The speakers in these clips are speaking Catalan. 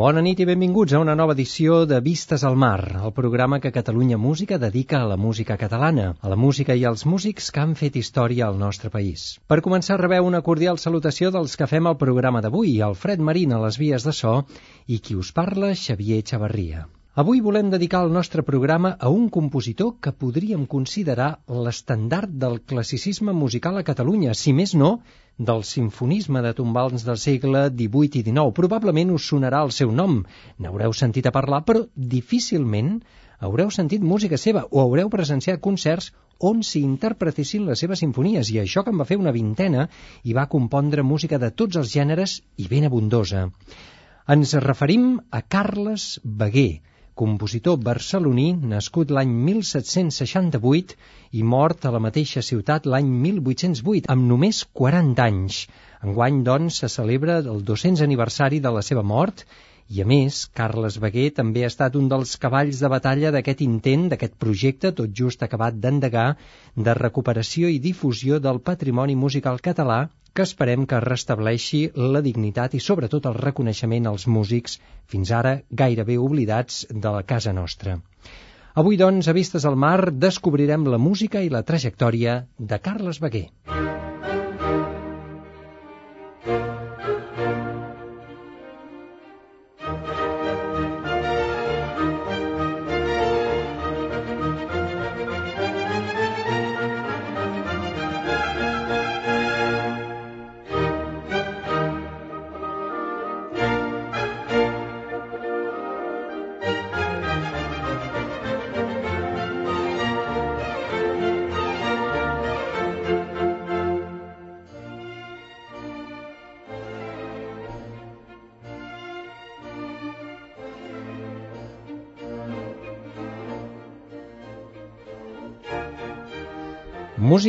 Bona nit i benvinguts a una nova edició de Vistes al Mar, el programa que Catalunya Música dedica a la música catalana, a la música i als músics que han fet història al nostre país. Per començar, rebeu una cordial salutació dels que fem el programa d'avui, Alfred Marín a les vies de so i qui us parla, Xavier Xavarria. Avui volem dedicar el nostre programa a un compositor que podríem considerar l'estandard del classicisme musical a Catalunya, si més no, del sinfonisme de tombals del segle XVIII i XIX. Probablement us sonarà el seu nom, n'haureu sentit a parlar, però difícilment haureu sentit música seva o haureu presenciat concerts on s'hi interpretessin les seves sinfonies, i això que en va fer una vintena i va compondre música de tots els gèneres i ben abundosa. Ens referim a Carles Beguer, compositor barceloní nascut l'any 1768 i mort a la mateixa ciutat l'any 1808, amb només 40 anys. Enguany, doncs, se celebra el 200 aniversari de la seva mort i, a més, Carles Beguer també ha estat un dels cavalls de batalla d'aquest intent, d'aquest projecte, tot just acabat d'endegar, de recuperació i difusió del patrimoni musical català que esperem que restableixi la dignitat i sobretot el reconeixement als músics fins ara gairebé oblidats de la casa nostra. Avui, doncs, a Vistes al Mar, descobrirem la música i la trajectòria de Carles Beguer.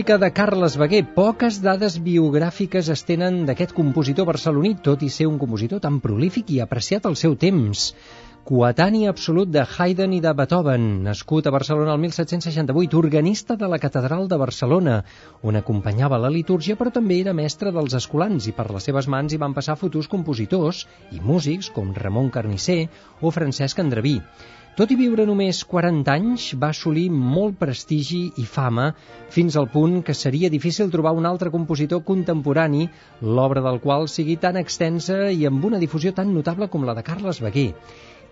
Música de Carles Beguer. Poques dades biogràfiques es tenen d'aquest compositor barceloní, tot i ser un compositor tan prolífic i apreciat al seu temps. Coetani absolut de Haydn i de Beethoven, nascut a Barcelona el 1768, organista de la Catedral de Barcelona, on acompanyava la litúrgia, però també era mestre dels escolans i per les seves mans hi van passar futurs compositors i músics com Ramon Carnisser o Francesc Andreví. Tot i viure només 40 anys, va assolir molt prestigi i fama, fins al punt que seria difícil trobar un altre compositor contemporani, l'obra del qual sigui tan extensa i amb una difusió tan notable com la de Carles Beguer.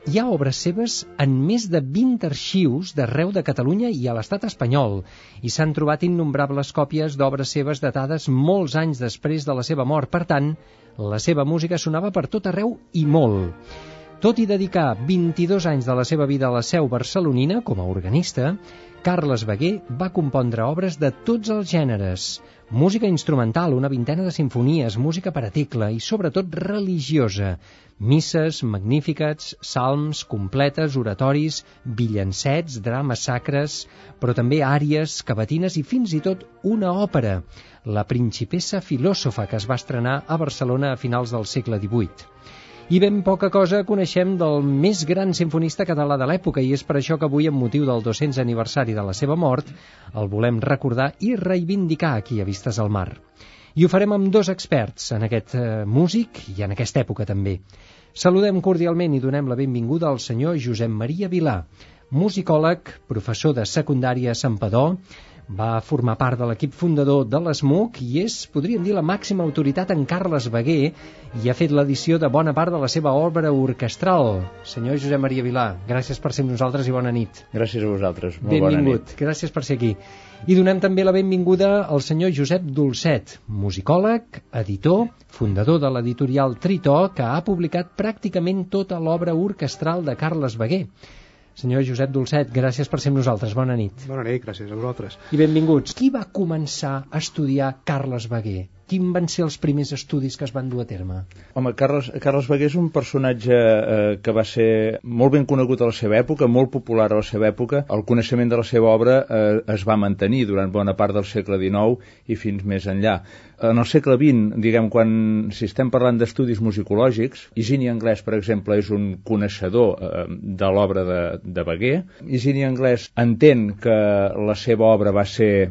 Hi ha obres seves en més de 20 arxius d'arreu de Catalunya i a l'estat espanyol, i s'han trobat innombrables còpies d'obres seves datades molts anys després de la seva mort. Per tant, la seva música sonava per tot arreu i molt. Tot i dedicar 22 anys de la seva vida a la seu barcelonina com a organista, Carles Beguer va compondre obres de tots els gèneres, música instrumental, una vintena de sinfonies, música per a tecla i sobretot religiosa, misses, magnífiques, salms, completes, oratoris, villancets, drames sacres, però també àries, cavatines i fins i tot una òpera, la Principessa Filòsofa, que es va estrenar a Barcelona a finals del segle XVIII i ben poca cosa coneixem del més gran sinfonista català de l'època i és per això que avui, amb motiu del 200 aniversari de la seva mort, el volem recordar i reivindicar aquí a Vistes al Mar. I ho farem amb dos experts en aquest eh, músic i en aquesta època també. Saludem cordialment i donem la benvinguda al senyor Josep Maria Vilà, musicòleg, professor de secundària a Santpedor, va formar part de l'equip fundador de l'ESMUC i és, podríem dir, la màxima autoritat en Carles Beguer i ha fet l'edició de bona part de la seva obra orquestral. Senyor Josep Maria Vilà, gràcies per ser amb nosaltres i bona nit. Gràcies a vosaltres, molt Benvingut. bona nit. Gràcies per ser aquí. I donem també la benvinguda al senyor Josep Dolcet, musicòleg, editor, fundador de l'editorial Tritó, que ha publicat pràcticament tota l'obra orquestral de Carles Beguer. Senyor Josep Dolcet, gràcies per ser amb nosaltres. Bona nit. Bona nit, gràcies a vosaltres. I benvinguts. Qui va començar a estudiar Carles Baguer? Quin van ser els primers estudis que es van dur a terme? Home, Carles, Carles Baguer és un personatge eh, que va ser molt ben conegut a la seva època, molt popular a la seva època. El coneixement de la seva obra eh, es va mantenir durant bona part del segle XIX i fins més enllà. En el segle XX, diguem, quan si estem parlant d'estudis musicològics, Higini Anglès, per exemple, és un coneixedor eh, de l'obra de, de Baguer. Higini Anglès entén que la seva obra va ser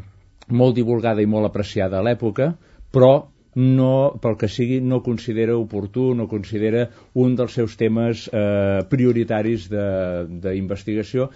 molt divulgada i molt apreciada a l'època, però no, pel que sigui, no considera oportú, no considera un dels seus temes eh, prioritaris d'investigació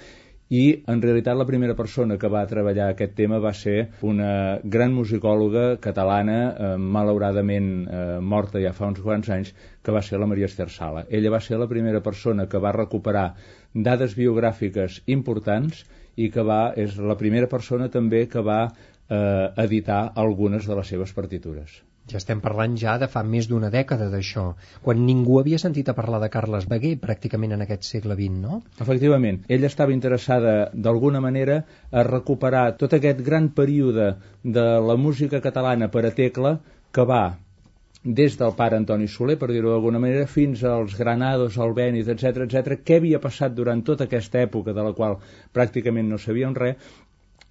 i en realitat la primera persona que va treballar aquest tema va ser una gran musicòloga catalana, eh, malauradament eh, morta ja fa uns quants anys, que va ser la Maria Esther Sala. Ella va ser la primera persona que va recuperar dades biogràfiques importants i que va, és la primera persona també que va eh, editar algunes de les seves partitures. Ja estem parlant ja de fa més d'una dècada d'això, quan ningú havia sentit a parlar de Carles Baguer pràcticament en aquest segle XX, no? Efectivament. Ella estava interessada d'alguna manera a recuperar tot aquest gran període de la música catalana per a tecla que va des del pare Antoni Soler, per dir-ho d'alguna manera, fins als Granados, Albéniz, etc etc. què havia passat durant tota aquesta època de la qual pràcticament no sabíem res,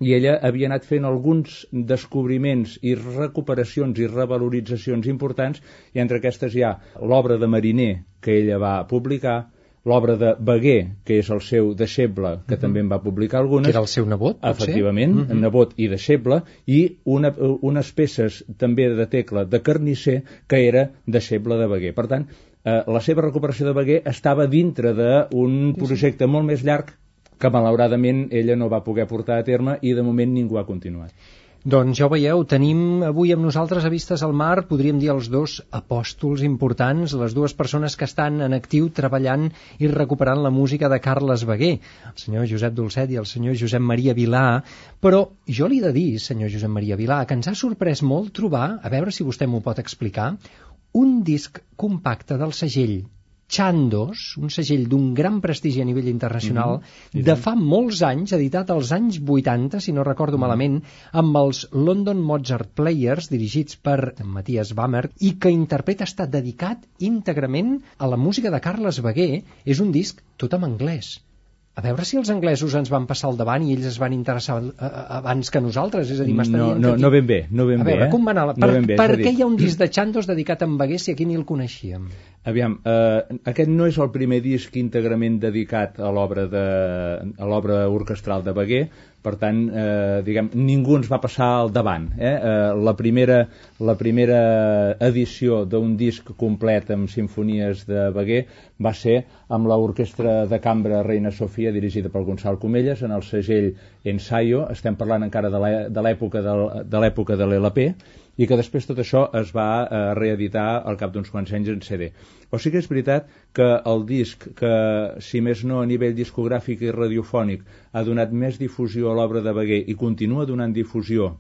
i ella havia anat fent alguns descobriments i recuperacions i revaloritzacions importants i entre aquestes hi ha l'obra de Mariner que ella va publicar l'obra de Beguer, que és el seu deixeble, que uh. -huh. també en va publicar algunes. Que era el seu nebot, Efectivament, uh. -huh. nebot i deixeble, i una, unes peces també de tecla de carnisser, que era deixeble de Beguer. Per tant, eh, la seva recuperació de Beguer estava dintre d'un projecte molt més llarg que malauradament ella no va poder portar a terme i de moment ningú ha continuat. Doncs ja ho veieu, tenim avui amb nosaltres a Vistes al Mar, podríem dir els dos apòstols importants, les dues persones que estan en actiu treballant i recuperant la música de Carles Baguer, el senyor Josep Dolcet i el senyor Josep Maria Vilà, però jo li he de dir, senyor Josep Maria Vilà, que ens ha sorprès molt trobar, a veure si vostè m'ho pot explicar, un disc compacte del segell Chandos, un segell d'un gran prestigi a nivell internacional, mm -hmm. de fa molts anys, editat als anys 80, si no recordo mm -hmm. malament, amb els London Mozart Players, dirigits per Matthias Bammer, i que interpreta està dedicat íntegrament a la música de Carles Baguer. És un disc tot en anglès a veure si els anglesos ens van passar al davant i ells es van interessar abans que nosaltres, és a dir, no, no, no ben bé, no ben a bé, veure, eh? com va anar? Per, no bé, per què hi ha un disc de Chandos dedicat a en Baguer si aquí ni el coneixíem? Aviam, eh, aquest no és el primer disc íntegrament dedicat a l'obra de, a l'obra orquestral de Baguer, per tant, eh, diguem, ningú ens va passar al davant. Eh? Eh, la, primera, la primera edició d'un disc complet amb sinfonies de Beguer va ser amb l'orquestra de cambra Reina Sofia dirigida per Gonçal Comelles en el segell Ensayo, estem parlant encara de l'època de l'època de l'LP, i que després tot això es va eh, reeditar al cap d'uns quants anys en CD. O sigui que és veritat que el disc, que si més no a nivell discogràfic i radiofònic ha donat més difusió a l'obra de Beguer i continua donant difusió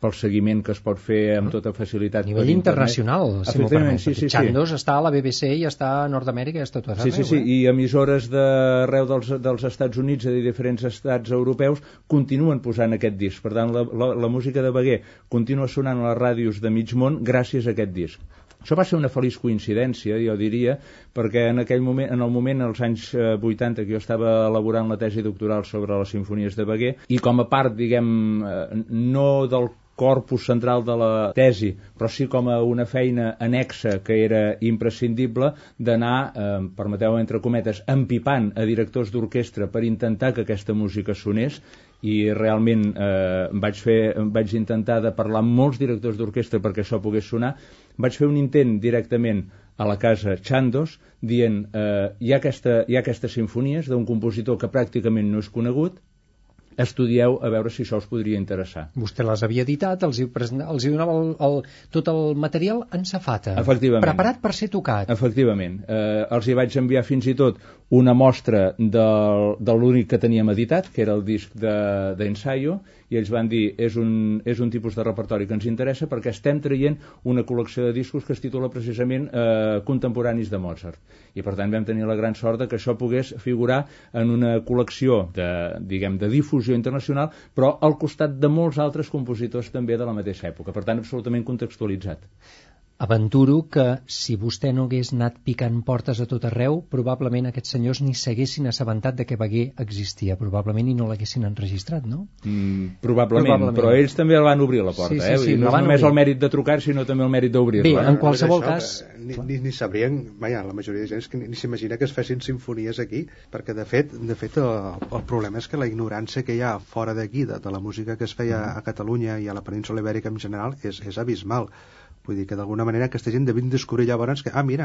pel seguiment que es pot fer amb tota facilitat. A nivell internacional, si m'ho permet. Sí, sí, sí. Chandos està a la BBC i està a Nord-Amèrica i està tot arreu. Sí, sí, sí, eh? i emissores d'arreu dels, dels Estats Units i de diferents estats europeus continuen posant aquest disc. Per tant, la, la, la música de Beguer continua sonant a les ràdios de mig món gràcies a aquest disc. Això va ser una feliç coincidència, jo diria, perquè en aquell moment, en el moment, als anys 80, eh, que jo estava elaborant la tesi doctoral sobre les sinfonies de Beguer, i com a part, diguem, eh, no del corpus central de la tesi, però sí com a una feina anexa que era imprescindible d'anar, eh, permeteu entre cometes, empipant a directors d'orquestra per intentar que aquesta música sonés i realment eh, vaig, fer, vaig intentar de parlar amb molts directors d'orquestra perquè això pogués sonar vaig fer un intent directament a la casa Chandos dient eh, hi, ha aquesta, hi ha aquestes sinfonies d'un compositor que pràcticament no és conegut estudieu a veure si això us podria interessar. Vostè les havia editat, els hi, els hi donava el, el, tot el material en safata. Efectivament. Preparat per ser tocat. Efectivament. Eh, els hi vaig enviar fins i tot una mostra del, de l'únic que teníem editat, que era el disc d'ensaio, de, i ells van dir és un, és un tipus de repertori que ens interessa perquè estem traient una col·lecció de discos que es titula precisament eh, Contemporanis de Mozart. I per tant vam tenir la gran sort de que això pogués figurar en una col·lecció de, diguem, de difusió internacional, però al costat de molts altres compositors també de la mateixa època. Per tant, absolutament contextualitzat. Aventuro que si vostè no hagués anat picant portes a tot arreu, probablement aquests senyors ni s'haguessin assabentat de que Beguer existia, probablement i no l'haguessin enregistrat, no? Mm, probablement, probablement, però ells també el van obrir la porta, sí, sí, eh? sí, no és només obrir. el mèrit de trucar, sinó també el mèrit d'obrir-la. Bé, en eh? qualsevol això, cas... Ni, ni, ni sabrien, vaja, la majoria de gent és que ni, ni s'imagina que es fessin sinfonies aquí, perquè de fet, de fet el, el problema és que la ignorància que hi ha fora d'aquí, de, de la música que es feia a Catalunya i a la península ibèrica en general, és, és abismal. Vull dir que d'alguna manera aquesta gent devien descobrir llavors que, ah, mira,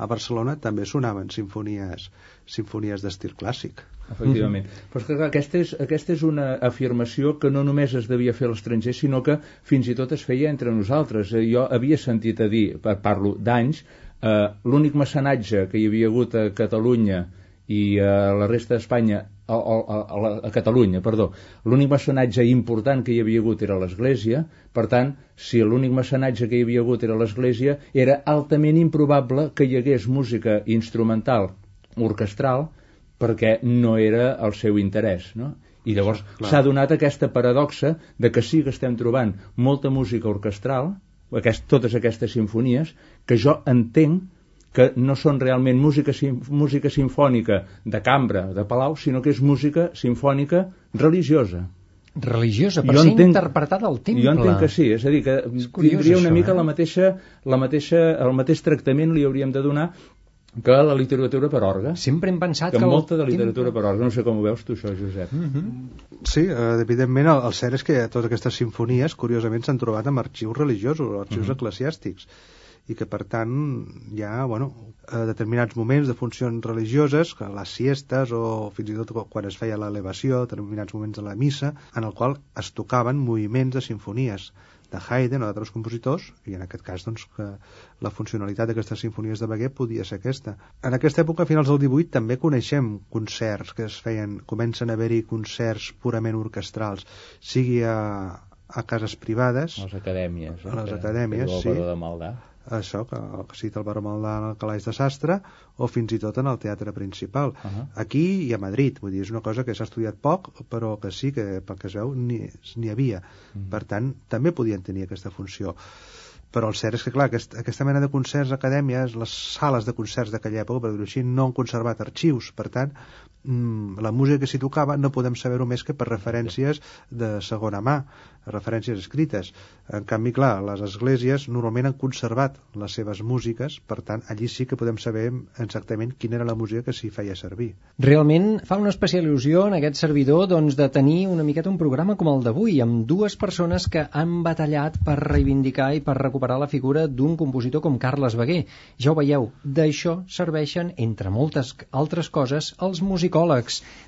a Barcelona també sonaven sinfonies, sinfonies d'estil clàssic. Efectivament. Però és que clar, aquesta, és, aquesta és una afirmació que no només es devia fer a l'estranger, sinó que fins i tot es feia entre nosaltres. Eh, Jo havia sentit a dir, parlo d'anys, eh, l'únic mecenatge que hi havia hagut a Catalunya i a la resta d'Espanya a, a, a, a Catalunya, perdó, l'únic mecenatge important que hi havia hagut era l'Església, per tant, si l'únic mecenatge que hi havia hagut era l'Església, era altament improbable que hi hagués música instrumental orquestral perquè no era el seu interès, no? I llavors s'ha donat aquesta paradoxa de que sí que estem trobant molta música orquestral, aquest, totes aquestes sinfonies, que jo entenc que no són realment música, música sinfònica de cambra, de palau, sinó que és música sinfònica religiosa. Religiosa, per Jo ser entenc- interpretada al temple. Jo entenc que sí, és a dir, que tindria una això, mica eh? la mateixa, la mateixa, el mateix tractament li hauríem de donar que la literatura per orgue. Sempre hem pensat que que... molta de literatura temple- per orgue, no sé com ho veus tu això, Josep. Mhm. Sí, eh, evidentment el, el cert és que totes aquestes sinfonies curiosament s'han trobat en arxius religiosos, arxius eclesiàstics i que per tant hi ha bueno, eh, determinats moments de funcions religioses, que les siestes o fins i tot quan es feia l'elevació, determinats moments de la missa, en el qual es tocaven moviments de sinfonies de Haydn o d'altres compositors, i en aquest cas doncs, que la funcionalitat d'aquestes sinfonies de Beguer podia ser aquesta. En aquesta època, a finals del 18, també coneixem concerts que es feien, comencen a haver-hi concerts purament orquestrals, sigui a, a cases privades, A les acadèmies. A les Que- acadèmies, sí. De Maldà. Això, que, que cita el Baró Maldà en el Calaix de Sastre, o fins i tot en el teatre principal. Ahà. Aquí i a Madrid, vull dir, és una cosa que s'ha estudiat poc, però que sí que, pel que es veu, n'hi havia. Per tant, també podien tenir aquesta funció. Però el cert és que, clar, aquest, aquesta mena de concerts, acadèmies, les sales de concerts d'aquella època, per dir-ho així, no han conservat arxius. Per tant, mm, la música que s'hi tocava no podem saber-ho més que per referències de segona mà, referències escrites. En canvi, clar, les esglésies normalment han conservat les seves músiques, per tant, allí sí que podem saber exactament quina era la música que s'hi feia servir. Realment fa una especial il·lusió en aquest servidor doncs, de tenir una miqueta un programa com el d'avui, amb dues persones que han batallat per reivindicar i per recuperar la figura d'un compositor com Carles Beguer. Ja ho veieu, d'això serveixen, entre moltes altres coses, els musicòlegs.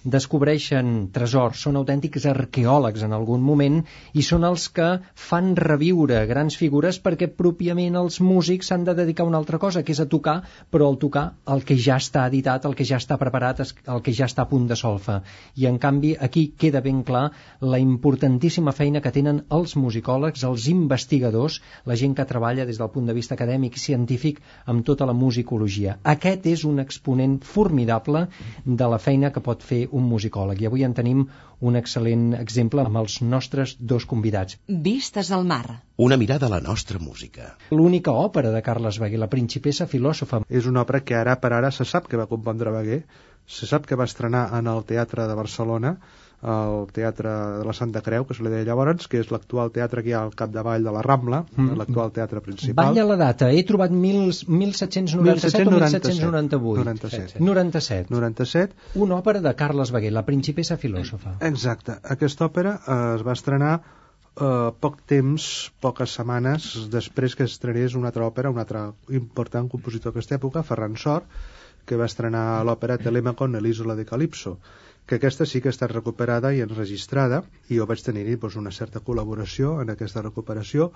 Descobreixen tresors, són autèntics arqueòlegs en algun moment i són els que fan reviure grans figures perquè pròpiament els músics s'han de dedicar a una altra cosa, que és a tocar, però al tocar el que ja està editat, el que ja està preparat, el que ja està a punt de solfa. I en canvi aquí queda ben clar la importantíssima feina que tenen els musicòlegs, els investigadors, la gent que treballa des del punt de vista acadèmic i científic amb tota la musicologia. Aquest és un exponent formidable de la feina que pot fer un musicòleg. I avui en tenim un excel·lent exemple amb els nostres dos convidats. Vistes al mar. Una mirada a la nostra música. L'única òpera de Carles Beguer, la principessa filòsofa. És una obra que ara per ara se sap que va compondre Beguer, se sap que va estrenar en el Teatre de Barcelona, el Teatre de la Santa Creu, que se li deia llavors, que és l'actual teatre que hi ha al capdavall de la Rambla, Mm. l'actual teatre principal. Balla la data, he trobat mil, 1797 o 1798. 97. 97. 97. Una òpera de Carles Beguer, la principessa filòsofa. Exacte. Aquesta òpera eh, es va estrenar eh, poc temps, poques setmanes després que estrenés una altra òpera, un altre important compositor d'aquesta època, Ferran Sor, que va estrenar l'òpera Telemacon a l'Isola de Calipso que aquesta sí que ha estat recuperada i enregistrada i jo vaig tenir-hi doncs, una certa col·laboració en aquesta recuperació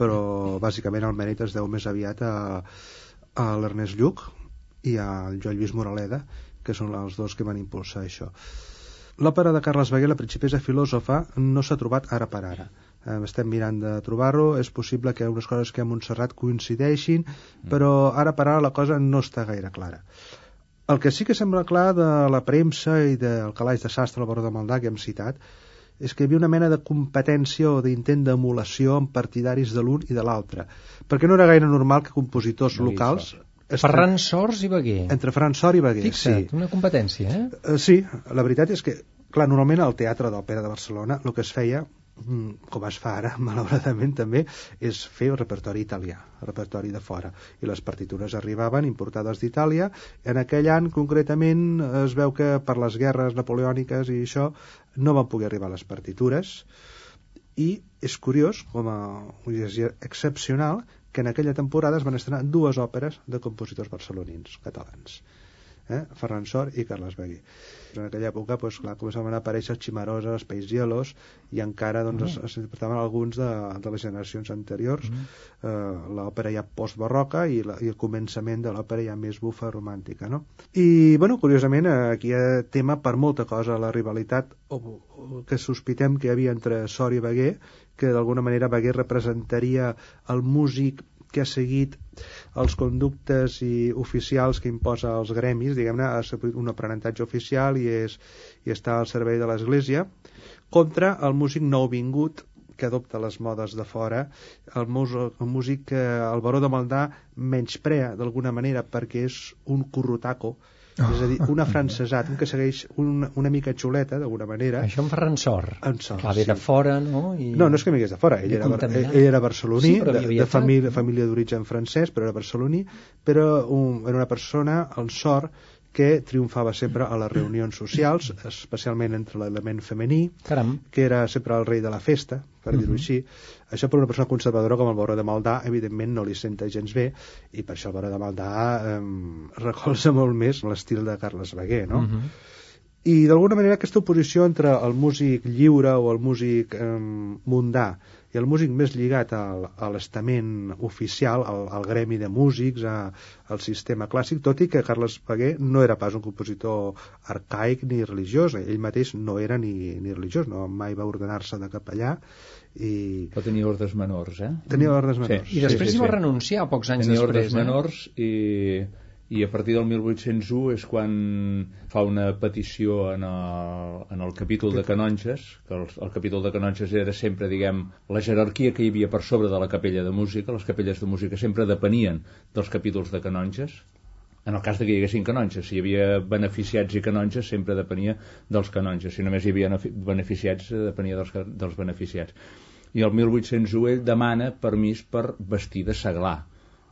però bàsicament el mèrit es deu més aviat a, a l'Ernest Lluc i al Joan Lluís Moraleda que són els dos que van impulsar això. L'òpera de Carles Baguer, la principessa filòsofa no s'ha trobat ara per ara. Eh, estem mirant de trobar-ho, és possible que unes coses que a Montserrat coincideixin, però ara per ara la cosa no està gaire clara. El que sí que sembla clar de la premsa i del calaix de sastre al Baró de Maldà que hem citat és que hi havia una mena de competència o d'intent d'emulació amb partidaris de l'un i de l'altre, perquè no era gaire normal que compositors No locals... es- Ferran Sors i Beguer. Entre Ferran Sor i Beguer, Fixa't, sí. una competència, eh? Eh, Sí, la veritat és que, clar, normalment al Teatre d'Òpera de Barcelona el que es feia, com es fa ara, malauradament també, és fer el repertori italià, el repertori de fora. I les partitures arribaven importades d'Itàlia. En aquell any, concretament, es veu que per les guerres napoleòniques i això no van poder arribar les partitures i és curiós, com a excepcional, que en aquella temporada es van estrenar dues òperes de compositors barcelonins, catalans eh? Ferran Sor i Carles Beguer. En aquella època, doncs, clar, començaven a aparèixer Chimarosa, els Peix i encara doncs, es, es interpretaven alguns de, de les generacions anteriors. Eh, l'òpera ja postbarroca i, la, i el començament de l'òpera ja més bufa romàntica, no? I, bueno, curiosament, eh, aquí hi ha tema per molta cosa, la rivalitat o, o, que sospitem que hi havia entre Sor i Beguer, que d'alguna manera Beguer representaria el músic que ha seguit els conductes i oficials que imposa els gremis, diguem-ne, ha seguit un aprenentatge oficial i, és, i està al servei de l'Església, contra el músic nouvingut que adopta les modes de fora, el, mus, el músic que el baró de Maldà menysprea d'alguna manera perquè és un currutaco, és a dir, un afrancesat, un que segueix una, una mica xuleta, d'alguna manera. Això en Ferran Sor. En Sor, Clar, ve de sí. fora, no? I... No, no és que vingués de fora, ell era, ell era barceloní, Sí, de, de família, família d'origen francès, però era barceloní, però un, era una persona, el sort, que triomfava sempre a les reunions socials, especialment entre l'element femení, Caram. que era sempre el rei de la festa, per dir-ho així. Això per una persona conservadora com el Baró de Maldà, evidentment no li senta gens bé, i per això el Baró de Maldà eh, recolza molt més l'estil de Carles Beguer, no? Mhm. I d'alguna manera aquesta oposició entre el músic lliure o el músic eh, mundà i el músic més lligat al, a l'estament oficial, al, al gremi de músics, a, al sistema clàssic, tot i que Carles Beguer no era pas un compositor arcaic ni religiós, ell mateix no era ni, ni religiós, no mai va ordenar-se de capellà i Però tenia ordres menors, eh? tenia ordres Sí. menors. I després sí, hi va sí. renunciar pocs anys Tenia ordres després. eh? menors i, i a partir del 1801 és quan fa una petició en el, en el capítol de canonges, que el, el capítol de canonges era sempre, diguem, la jerarquia que hi havia per sobre de la capella de música, les capelles de música sempre depenien dels capítols de canonges, en el cas de que hi haguessin canonges, si hi havia beneficiats i canonges sempre depenia dels canonges, si només hi havia nefi- beneficiats eh, depenia dels, dels beneficiats. I el 1801 ell demana permís per vestir de seglar.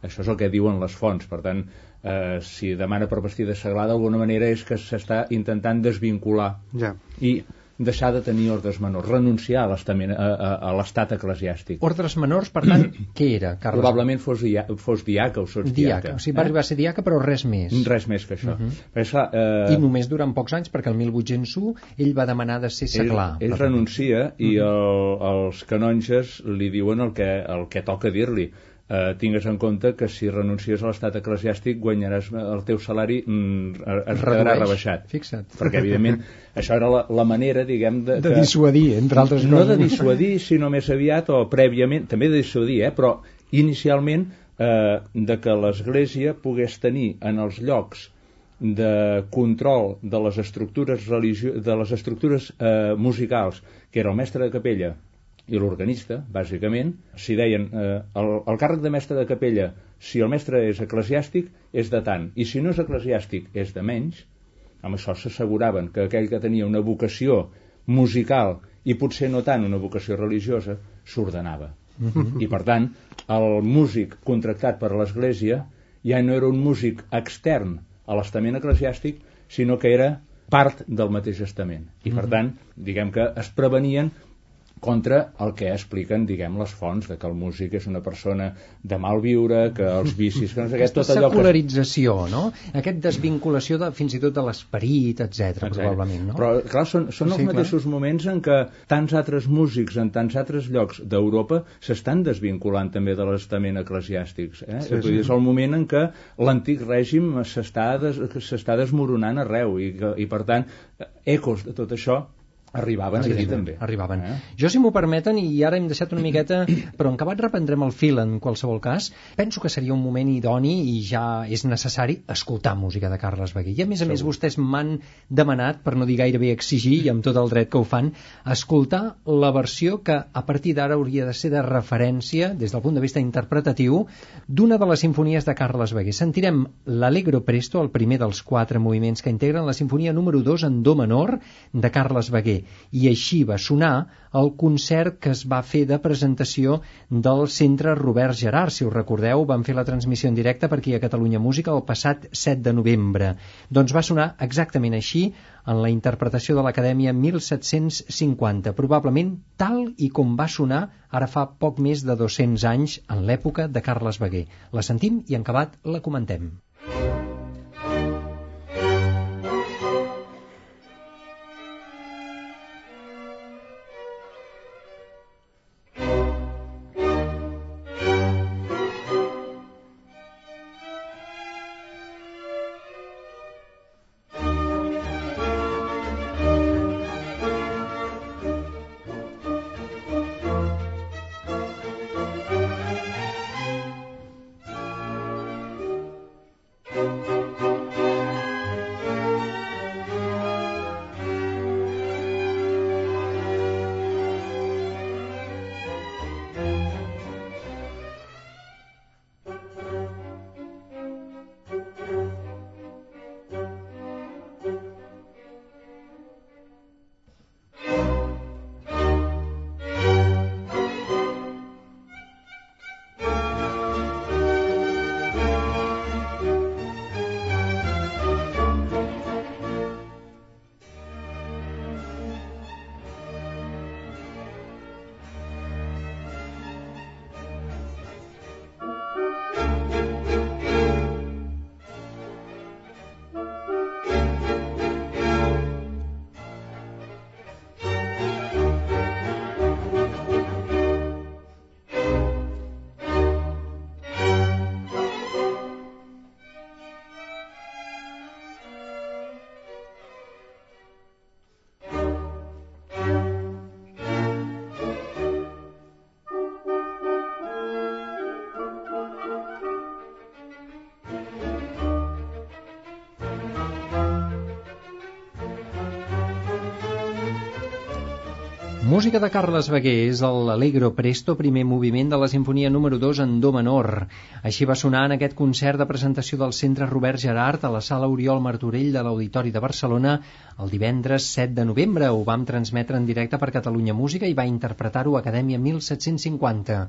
Això és el que diuen les fonts, per tant, eh, si demana per vestir de seglar d'alguna manera és que s'està intentant desvincular Ja. i deixar de tenir ordres menors, renunciar a l'estat eclesiàstic. Ordres menors, per tant, què era, Carles? Probablement fos, dia, fos diaca o sots Diaca. O sigui, va arribar a ser diaca, però res més. Res més que això. Uh Mhm. -huh. Però, esclar, eh, I només durant pocs anys, perquè el 1801 ell va demanar de ser ell, seglar. ell Per- renuncia i el, els canonges li diuen el que, el que toca dir-li eh, tingues en compte que si renuncies a l'estat eclesiàstic guanyaràs el teu salari mm, es quedarà rebaixat Fixa't. perquè evidentment això era la, la manera diguem de, De que- dissuadir, entre altres no coses. de dissuadir sinó més aviat o prèviament també de dissuadir eh, però inicialment eh, de que l'església pogués tenir en els llocs de control de les estructures religio de les estructures eh, musicals que era el mestre de capella i l'organista, bàsicament, si deien eh, el, el càrrec de mestre de capella, si el mestre és eclesiàstic, és de tant, i si no és eclesiàstic, és de menys, amb això s'asseguraven que aquell que tenia una vocació musical i potser no tant una vocació religiosa, s'ordenava. I per tant, el músic contractat per l'Església ja no era un músic extern a l'estament eclesiàstic, sinó que era part del mateix estament. I per tant, diguem que es prevenien contra el que expliquen, diguem, les fonts, de que el músic és una persona de mal viure, que els vicis... Que no sé què, Aquesta tot allò que... secularització, no? Aquest desvinculació de, fins i tot de l'esperit, etc probablement, no? Però, clar, són, són els Sí, clar. mateixos moments en què tants altres músics en tants altres llocs d'Europa s'estan desvinculant també de l'estament eclesiàstics. Eh? Sí, sí. és el moment en què l'antic règim s'està des, desmoronant arreu i, que, i per tant, ecos de tot això arribaven aquí també. Arribaven. Eh? Jo, si m'ho permeten, i ara hem deixat una miqueta, però en acabat reprendrem el fil en qualsevol cas, penso que seria un moment idoni i ja és necessari escoltar música de Carles Beguer. I a més a més vostès m'han demanat, per no dir gairebé exigir, i amb tot el dret que ho fan, escoltar la versió que a partir d'ara hauria de ser de referència, des del punt de vista interpretatiu, d'una de les sinfonies de Carles Beguer. Sentirem l'Allegro Presto, el primer dels quatre moviments que integren la sinfonia número 2 en do menor de Carles Beguer i així va sonar el concert que es va fer de presentació del Centre Robert Gerard. Si us recordeu, van fer la transmissió en directe per aquí a Catalunya Música el passat 7 de novembre. Doncs va sonar exactament així en la interpretació de l'Acadèmia 1750, probablement tal i com va sonar ara fa poc més de 200 anys en l'època de Carles Beguer. La sentim i en acabat la comentem. Música de Carles Beguer és l'Allegro Presto, primer moviment de la sinfonia número 2 en do menor. Així va sonar en aquest concert de presentació del Centre Robert Gerard a la sala Oriol Martorell de l'Auditori de Barcelona el divendres 7 de novembre. Ho vam transmetre en directe per Catalunya Música i va interpretar-ho Acadèmia 1750.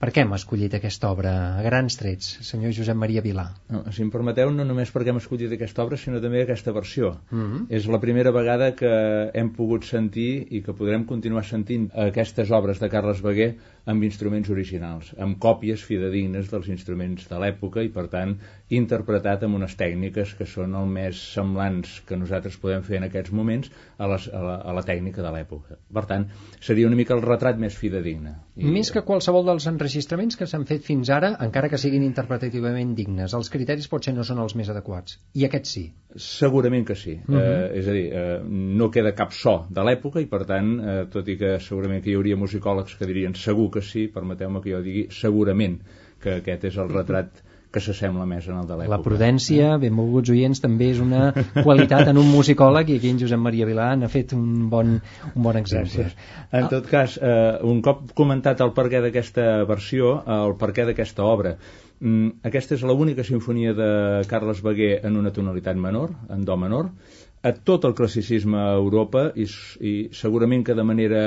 Per què hem escollit aquesta obra a grans trets, senyor Josep Maria Vilà? No, si em permeteu, no només perquè hem escollit aquesta obra, sinó també aquesta versió. Mm -hmm. És la primera vegada que hem pogut sentir i que podrem continuar sentint aquestes obres de Carles Beguer amb instruments originals, amb còpies fidedignes dels instruments de l'època i, per tant, interpretat amb unes tècniques que són el més semblants que nosaltres podem fer en aquests moments a, les, a, la, a la tècnica de l'època. Per tant, seria una mica el retrat més fidedigne. I... Més que qualsevol dels enregistraments que s'han fet fins ara, encara que siguin interpretativament dignes, els criteris potser no són els més adequats. I aquests sí. Segurament que sí. Uh Mhm. -huh. eh, és a dir, eh, no queda cap so de l'època i, per tant, eh, tot i que segurament que hi hauria musicòlegs que dirien segur que sí, permeteu-me que jo digui segurament que aquest és el retrat que s'assembla més en el de l'època. La prudència, benvolguts oients, també és una qualitat en un musicòleg i aquí en Josep Maria Vilà n'ha fet un bon, un bon exemple. Gràcies. En tot cas, eh, un cop comentat el perquè d'aquesta versió, eh, el perquè d'aquesta obra, mm, aquesta és l'única sinfonia de Carles Beguer en una tonalitat menor, en do menor, a tot el classicisme a Europa i, i segurament que de manera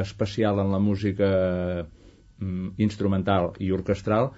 especial en la música mm, instrumental i orquestral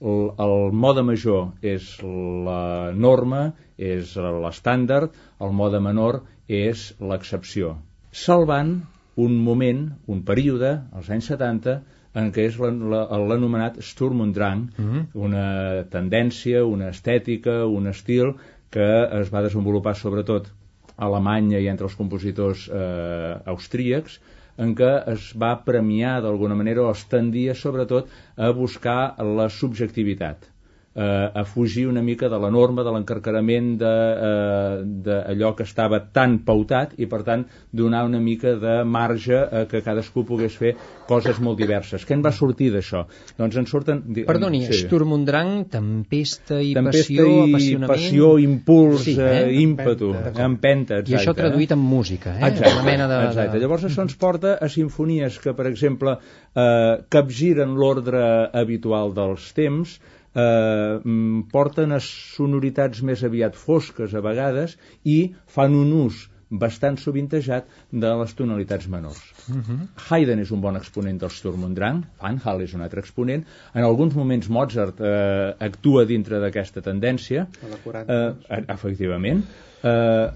el, el mode major és la norma, és l'estàndard, el mode menor és l'excepció, salvant un moment, un període, als anys 70, en què és l'anomenat Sturm und Drang, mm -hmm. una tendència, una estètica, un estil que es va desenvolupar sobretot a Alemanya i entre els compositors eh, austríacs, en què es va premiar d'alguna manera o es tendia sobretot a buscar la subjectivitat eh, a fugir una mica de la norma, de l'encarcarament d'allò eh, que estava tan pautat i per tant donar una mica de marge a que cadascú pogués fer coses molt diverses. Què en va sortir d'això? Doncs en surten... Perdoni, sí. Sturm und Drang, tempesta i tempesta passió, i apassionament... passió, impuls, sí, eh? eh? ímpetu, empenta, empenta exacte. I això traduït en música, eh? Exacte, una mena de, exacte. De... Llavors això ens porta a sinfonies que, per exemple, eh, capgiren l'ordre habitual dels temps, eh, mm, porten a sonoritats més aviat fosques a vegades i fan un ús bastant sovintejat de les tonalitats menors. Uh Mhm. -huh. Haydn és un bon exponent del Sturm und Drang, Van Hal és un altre exponent. En alguns moments Mozart eh, actua dintre d'aquesta tendència. A la 40. Eh, efectivament. Eh,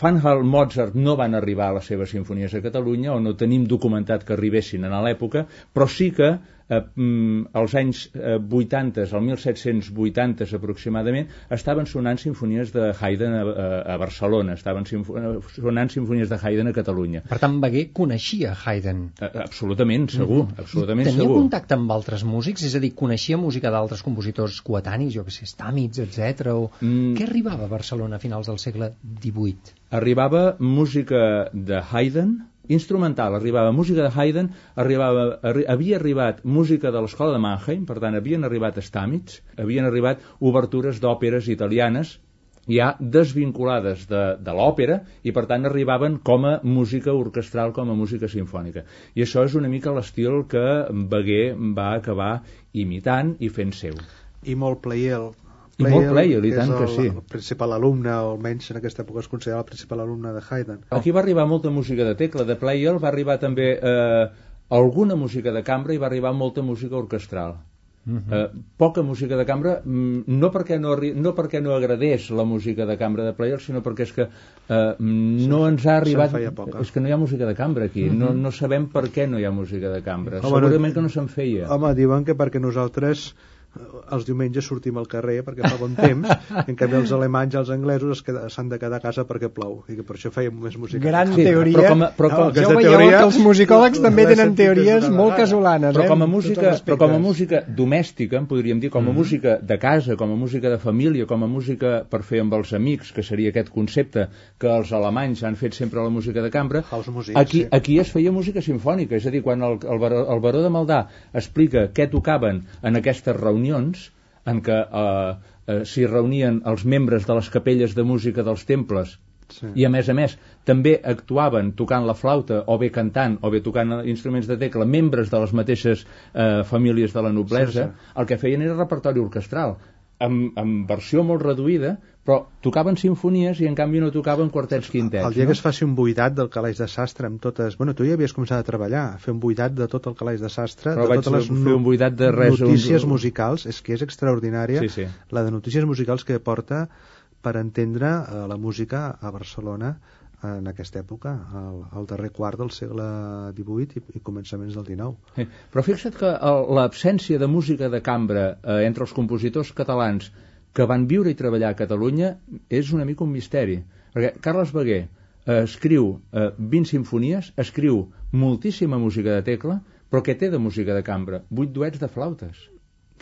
Van Hal, Mozart no van arribar a les seves sinfonies a Catalunya o no tenim documentat que arribessin a l'època, però sí que eh, mm, als anys eh, 80, al 1780 aproximadament, estaven sonant sinfonies de Haydn a, a, a Barcelona, estaven sinfo sonant sinfonies de Haydn a Catalunya. Per tant, Beguer coneixia Haydn. Eh, absolutament, segur, Mm-hmm. absolutament Tenia segur. contacte amb altres músics? És a dir, coneixia música d'altres compositors coetanis, jo que sé, Stamitz, etc. O... Mm. Què arribava a Barcelona a finals del segle XVIII? arribava música de Haydn, instrumental, arribava música de Haydn, arribava, arri havia arribat música de l'escola de Mannheim, per tant havien arribat Stamitz, havien arribat obertures d'òperes italianes, ja desvinculades de, de l'òpera i per tant arribaven com a música orquestral, com a música sinfònica. I això és una mica l'estil que Beguer va acabar imitant i fent seu. I molt Pleyel. I molt Pleyel, i que és tant que el, sí. El principal alumne, o almenys en aquesta època es considera el principal alumne de Haydn. Aquí va arribar molta música de tecla, de Pleyel, va arribar també eh, alguna música de cambra i va arribar molta música orquestral. Uh -huh. eh, poca música de cambra mm, no perquè no, no perquè no agradés la música de cambra de Player sinó perquè és que eh, no ens ha arribat és que no hi ha música de cambra aquí no, no sabem per què no hi ha música de cambra Home, segurament no- que no se'n feia Home, diuen que perquè nosaltres eh, els diumenges sortim al carrer perquè fa bon temps, en canvi els alemanys i els anglesos s'han de quedar a casa perquè plou, i que per això fèiem més música. Gran Sí, teoria. però com a- però com- ja ho veieu teoria que els musicòlegs també tenen teories molt casolanes. però eh? com a música, però com a música domèstica, en podríem dir, com a música de casa, com a música de família, com a música per fer amb els amics, que seria aquest concepte que els alemanys han fet sempre a la música de cambra, music, aquí, sí. aquí es feia música sinfònica, és a dir, quan el, el, baró, el baró de Maldà explica què tocaven en aquestes reunions, en què eh, eh, s'hi reunien els membres de les capelles de música dels temples Sí. i a més a més també actuaven tocant la flauta o bé cantant o bé tocant instruments de tecla membres de les mateixes eh, famílies de la noblesa, Sí, el que feien era repertori orquestral amb, amb versió molt reduïda però tocaven sinfonies i en canvi no tocaven quartets quintets El dia no? que es faci un buidat del calaix de sastre amb totes... Bueno, tu ja havies començat a treballar, a fer un buidat de tot el calaix de sastre, Però de totes les fer un buidat de res, notícies un- musicals, és que és extraordinària Sí, sí. la de notícies musicals que porta per entendre eh, la música a Barcelona en aquesta època, al, al darrer quart del segle XVIII i, i començaments del XIX. Eh, Però fixa't que l'absència de música de cambra eh, entre els compositors catalans que van viure i treballar a Catalunya és una mica un misteri. Perquè Carles Beguer eh, escriu eh, 20 sinfonies, escriu moltíssima música de tecla, però què té de música de cambra? Vuit duets de flautes.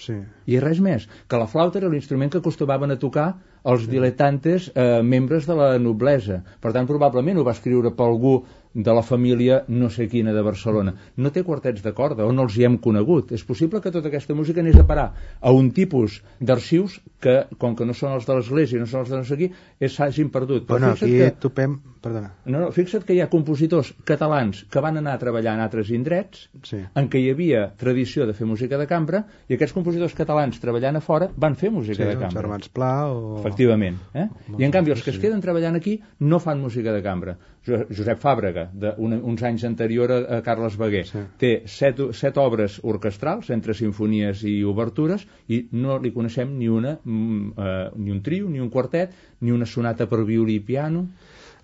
Sí. I res més, que la flauta era l'instrument que acostumaven a tocar els diletantes eh, membres de la noblesa. Per tant, probablement ho va escriure per algú de la família no sé quina de Barcelona. No té quartets de corda, o no els hi hem conegut. És possible que tota aquesta música anés a parar a un tipus d'arxius que, com que no són els de l'Església, no són els de no sé qui, es s'hagin perdut. Però Bueno, aquí que... topem... Perdona. No, no, fixa't que hi ha compositors catalans que van anar a treballar en altres indrets Sí. en què hi havia tradició de fer música de cambra i aquests compositors catalans treballant a fora van fer música Sí, de cambra. germans Pla o... Efectivament. Eh? I en canvi els que es sí. queden treballant aquí no fan música de cambra. Jo- Josep Fàbrega, de una, uns anys anterior a, a Carles Beguer, Sí. té set, set obres orquestrals entre sinfonies i obertures i no li coneixem ni una, mm, eh, ni un trio, ni un quartet, ni una sonata per violí i piano.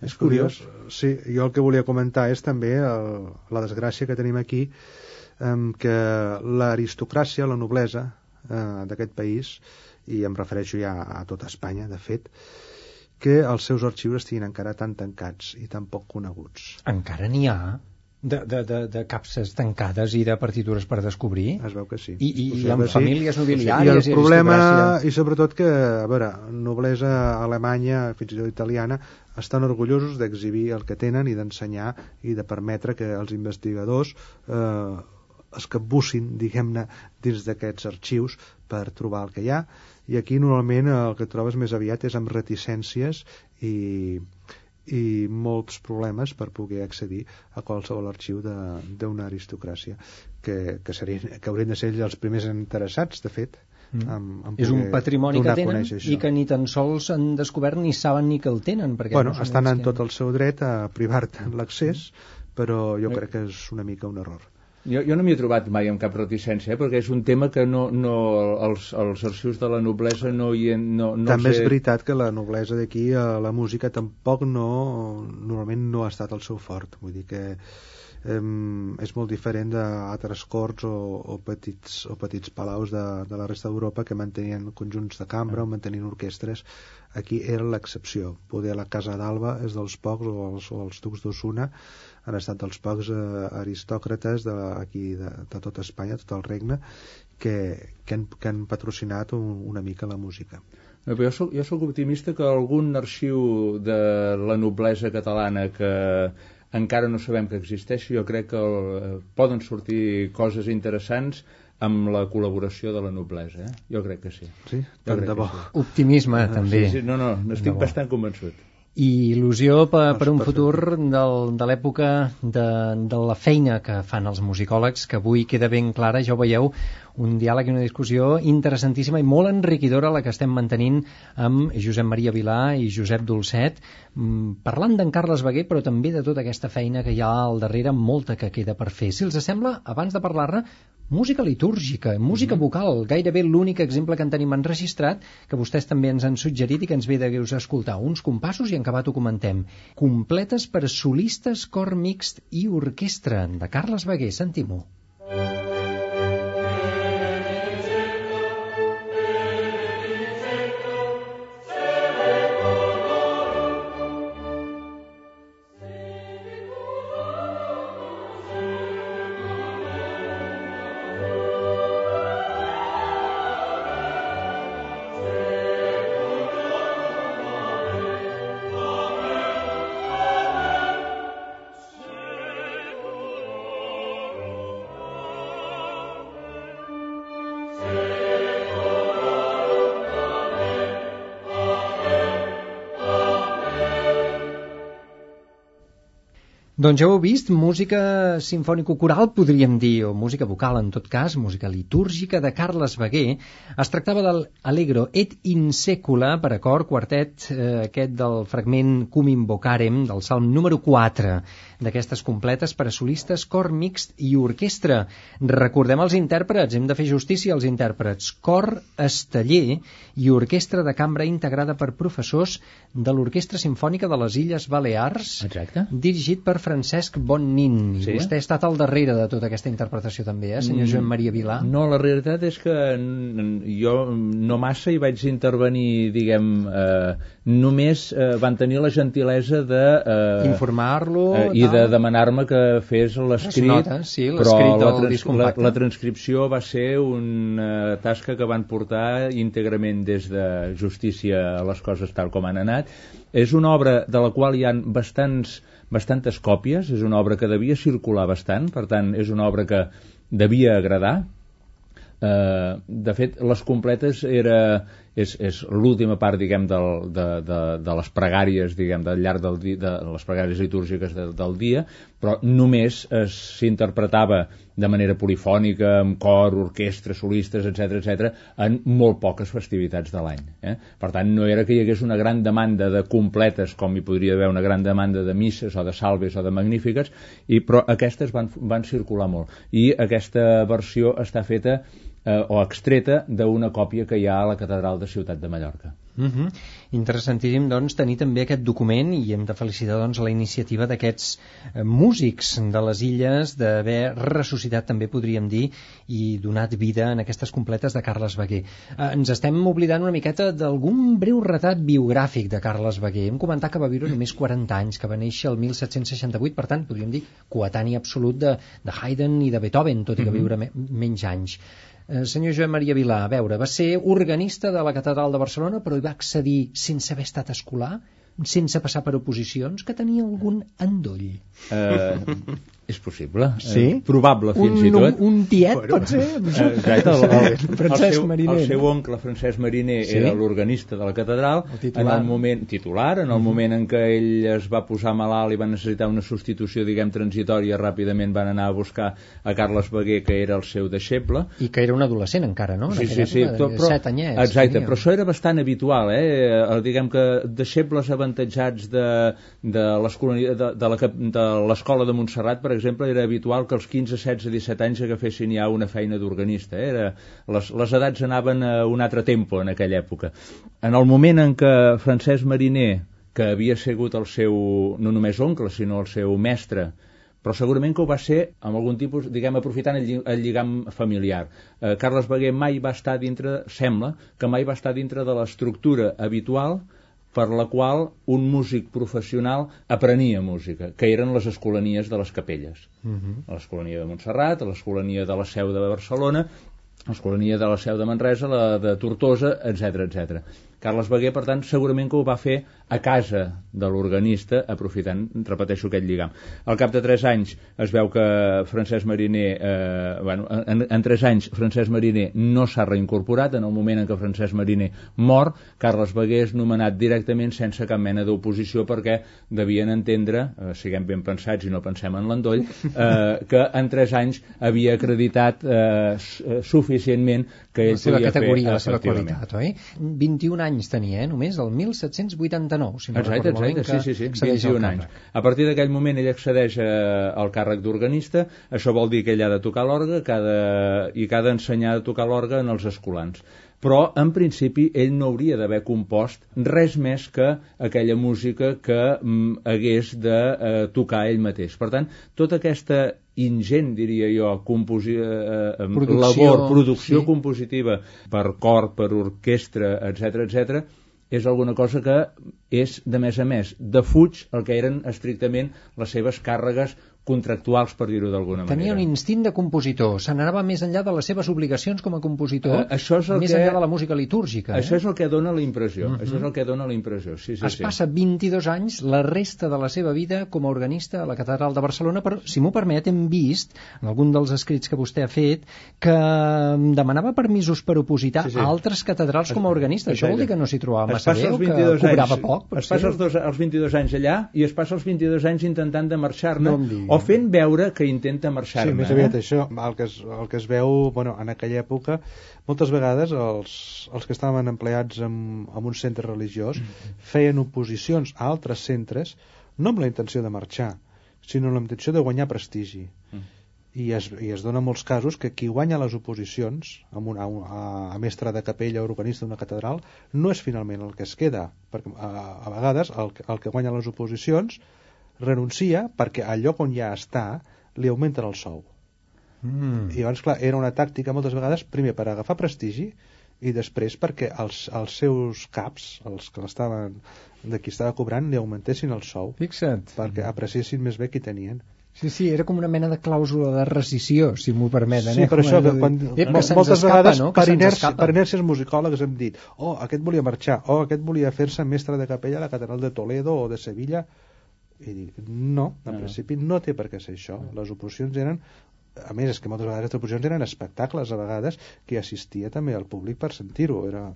És curiós. Sí, jo el que volia comentar és també el, la desgràcia que tenim aquí em, que l'aristocràcia, la noblesa eh, d'aquest país, i em refereixo ja a tota Espanya, de fet, que els seus arxius estiguin encara tan tancats i tan poc coneguts. Encara n'hi ha de, de, de, de capses tancades i de partitures per descobrir? Es veu que sí. I, i, i amb sí. famílies I nobiliàries el i, problema, aristocràcia. i sobretot que, a veure, noblesa alemanya, fins i tot italiana, estan orgullosos d'exhibir el que tenen i d'ensenyar i de permetre que els investigadors eh, es capbussin, diguem-ne, dins d'aquests arxius per trobar el que hi ha. I aquí normalment el que trobes més aviat és amb reticències i, i molts problemes per poder accedir a qualsevol arxiu de- d'una aristocràcia que, que, serien, que haurien de ser ells els primers interessats, de fet, Mm. en, en És un patrimoni que tenen i que ni tan sols han descobert ni saben ni que el tenen. Perquè Bueno, estan en que- tot el seu dret a privar-te l'accés, però jo crec que és una mica un error. Jo, jo no m'hi he trobat mai amb cap reticència, eh, perquè és un tema que no, no, els, els arxius de la noblesa no hi... No, no També els és veritat que la noblesa d'aquí, eh, la música tampoc no, normalment no ha estat el seu fort. Vull dir que em, és molt diferent d'altres corts o, o, petits, o petits palaus de, de la resta d'Europa que mantenien conjunts de cambra o mantenien orquestres. Aquí era l'excepció. Poder la Casa d'Alba és dels pocs, o els, o els ducs d'Osuna, han estat dels pocs eh, aristòcrates de, aquí de, de tota Espanya, tot el regne, que, que, han, que han patrocinat un, una mica la música. Però jo soc, jo soc optimista que algun arxiu de la noblesa catalana que encara no sabem que existeix, jo crec que el, poden sortir coses interessants amb la col·laboració de la noblesa, eh? Jo crec que sí. Sí? Jo Tant crec de que bo. sí. Optimisme, també. Sí, sí, no, no, n'estic bastant convençut. I il·lusió per, Ah, per un futur del, de l'època de, de la feina que fan els musicòlegs, que avui queda ben clara, ja ho veieu, un diàleg i una discussió interessantíssima i molt enriquidora la que estem mantenint amb Josep Maria Vilà i Josep Dolcet, mm, parlant d'en Carles Beguer, però també de tota aquesta feina que hi ha al darrere, molta que queda per fer. Si els sembla, abans de parlar-ne, música litúrgica, música vocal, gairebé l'únic exemple que en tenim enregistrat, que vostès també ens han suggerit i que ens ve de greus escoltar. Uns compassos i en acabat ho comentem. Completes per solistes, cor mixt i orquestra, de Carles Beguer. Sentim-ho. Doncs ja heu vist, música sinfònico-coral, podríem dir, o música vocal en tot cas, música litúrgica de Carles Beguer. Es tractava del Allegro et in secula per a cor, quartet, eh, aquest del fragment Cum invocarem, del salm número 4 d'aquestes completes per a solistes, cor mixt i orquestra. Recordem els intèrprets, hem de fer justícia als intèrprets. Cor esteller i orquestra de cambra integrada per professors de l'Orquestra Simfònica de les Illes Balears, Exacte. dirigit per Francesc Bonnin. Sí. Vostè ha estat al darrere de tota aquesta interpretació també, eh, senyor Joan Maria Vilà? No, la realitat és que jo no massa hi vaig intervenir, diguem, eh, només eh, van tenir la gentilesa de... Eh, Informar-lo... eh, I de tal. demanar-me que fes l'escrit, notes, sí, però la, disc la, la transcripció va ser una tasca que van portar íntegrament des de justícia a les coses tal com han anat. És una obra de la qual hi han bastants, bastantes còpies, és una obra que devia circular bastant, per tant, és una obra que devia agradar, Eh, de fet, les completes era, és, és l'última part, diguem, del, de, de, de les pregàries, diguem, del llarg del dia, de les pregàries litúrgiques de, del dia, però només es- s'interpretava de manera polifònica, amb cor, orquestra, solistes, etc etc, en molt poques festivitats de l'any. Eh? Per tant, no era que hi hagués una gran demanda de completes, com hi podria haver una gran demanda de misses o de salves o de magnífiques, i, però aquestes van, van circular molt. I aquesta versió està feta eh, o extreta d'una còpia que hi ha a la catedral de Ciutat de Mallorca. Mm -hmm. Interessantíssim doncs, tenir també aquest document i hem de felicitar doncs, la iniciativa d'aquests eh, músics de les illes d'haver ressuscitat també podríem dir i donat vida en aquestes completes de Carles Beguer. Eh, ens estem oblidant una miqueta d'algun breu retrat biogràfic de Carles Beguer. Hem comentat que va viure només 40 anys, que va néixer el 1768, per tant, podríem dir coetani absolut de, de Haydn i de Beethoven, tot i que mm -hmm. viure me menys anys. Eh, senyor Joan Maria Vilà, a veure, va ser organista de la Catedral de Barcelona, però hi va accedir sense haver estat escolar, sense passar per oposicions, que tenia algun endoll. Eh, és possible. Sí? Eh, probable, fins un, i tot. Un, un tiet, pot ser? Eh, Exacte, el, el, el, seu, Mariner. el seu oncle, Francesc Mariner, Sí? era l'organista de la catedral. El titular. En el moment, titular, en el moment en què ell es va posar malalt i va necessitar una substitució, diguem, transitòria, ràpidament van anar a buscar a Carles Beguer, que era el seu deixeble, I que era un adolescent encara, no? En Sí, sí, sí, tot, però, set anyets. exacte, tenia. però això era bastant habitual, eh? Eh, Diguem que deixebles avantatjats de, de l'escola- de, de la de l'escola de Montserrat, per exemple, era habitual que els 15, 16, 17 anys agafessin ja una feina d'organista. Eh? Era, les, les edats anaven a un altre tempo en aquella època. En el moment en què Francesc Mariner, que havia sigut el seu, no només oncle, sinó el seu mestre, però segurament que ho va ser amb algun tipus, diguem, aprofitant el, lli- el lligam familiar. Eh, Carles Beguer mai va estar dintre, sembla, que mai va estar dintre de l'estructura habitual per la qual un músic professional aprenia música, que eren les escolanies de les capelles. Mhm. L'escolania de Montserrat, l'escolania de la Seu de Barcelona, l'escolania de la Seu de Manresa, la de Tortosa, etc etc. Carles Beguer, per tant, segurament que ho va fer a casa de l'organista, aprofitant, repeteixo, aquest lligam. Al cap de 3 anys es veu que Francesc Mariner, eh, bueno, en, en 3 anys Francesc Mariner no s'ha reincorporat, en el moment en què Francesc Mariner mor, Carles Beguer és nomenat directament sense cap mena d'oposició perquè devien entendre, eh, siguem ben pensats i no pensem en l'endoll, eh, que en 3 anys havia acreditat eh, eh, suficientment que ell la seva podia categoria, fer la seva qualitat, oi? 21 anys tenia, eh, només, el 1789, si no Exacte, recordo malament, exacte, sí, sí, sí, al 21 anys. A partir d'aquell moment ell accedeix eh, al càrrec d'organista, això vol dir que ell ha de tocar l'orgue que de, i que ha d'ensenyar a tocar l'orgue en els escolans. Però, en principi, ell no hauria d'haver compost res més que aquella música que mm, hagués de eh, tocar ell mateix. Per tant, tota aquesta ingent, diria jo, composi eh, eh, Producció, labor, producció sí. compositiva per cor, per orquestra, etc etc és alguna cosa que és, de més a més, defuig el que eren estrictament les seves càrregues contractuals, per dir-ho d'alguna Tenia un manera. instint de compositor, se n'anava més enllà de les seves obligacions com a compositor, Eh, això és el més que- enllà de la música litúrgica. Això eh? és el que dona la impressió, això és el que dona la impressió, sí, sí, es sí. passa 22 anys, la resta de la seva vida com a organista a la Catedral de Barcelona, però, si m'ho permet, hem vist, en algun dels escrits que vostè ha fet, que em demanava permisos per opositar Sí, sí. a altres catedrals com a organista. Això vol dir que no s'hi trobava Es massa bé que 22 cobrava anys, poc? Es passa els, dos, els 22 anys allà i es passa els 22 anys intentant de marxar-ne No. O fent veure que intenta Sí, marxar-ne. més aviat eh? això, el que, es, el que es veu bueno, en aquella època, moltes vegades els, els que estaven empleats en, en un centre religiós feien oposicions a altres centres no amb la intenció de marxar, sinó amb la intenció de guanyar prestigi. I es, I es dona molts casos que qui guanya les oposicions a, un, a, a, a mestre de capella o organista d'una catedral no és finalment el que es queda, perquè a, a vegades el, el que guanya les oposicions renuncia perquè al lloc on ja està li augmenten el sou. Mm. I llavors, clar, era una tàctica moltes vegades, primer per agafar prestigi i després perquè els, els seus caps, els que l'estaven de qui estava cobrant, li augmentessin el sou Fixa't. perquè apreciessin més bé qui tenien. Sí, sí, era com una mena de clàusula de rescisió, si m'ho permeten. Sí, eh? per Com això que dir, quan, "Ep, que se'ns moltes escapa, vegades no? Que per, inèrcia, escapa." per inèrcies musicòlegs hem dit oh, aquest volia marxar, oh, aquest volia fer-se mestre de capella a la catedral de Toledo o de Sevilla i dic, no, en No. principi no té per què ser això les oposicions eren a més és que moltes vegades les oposicions eren espectacles a vegades que assistia també al públic per sentir-ho era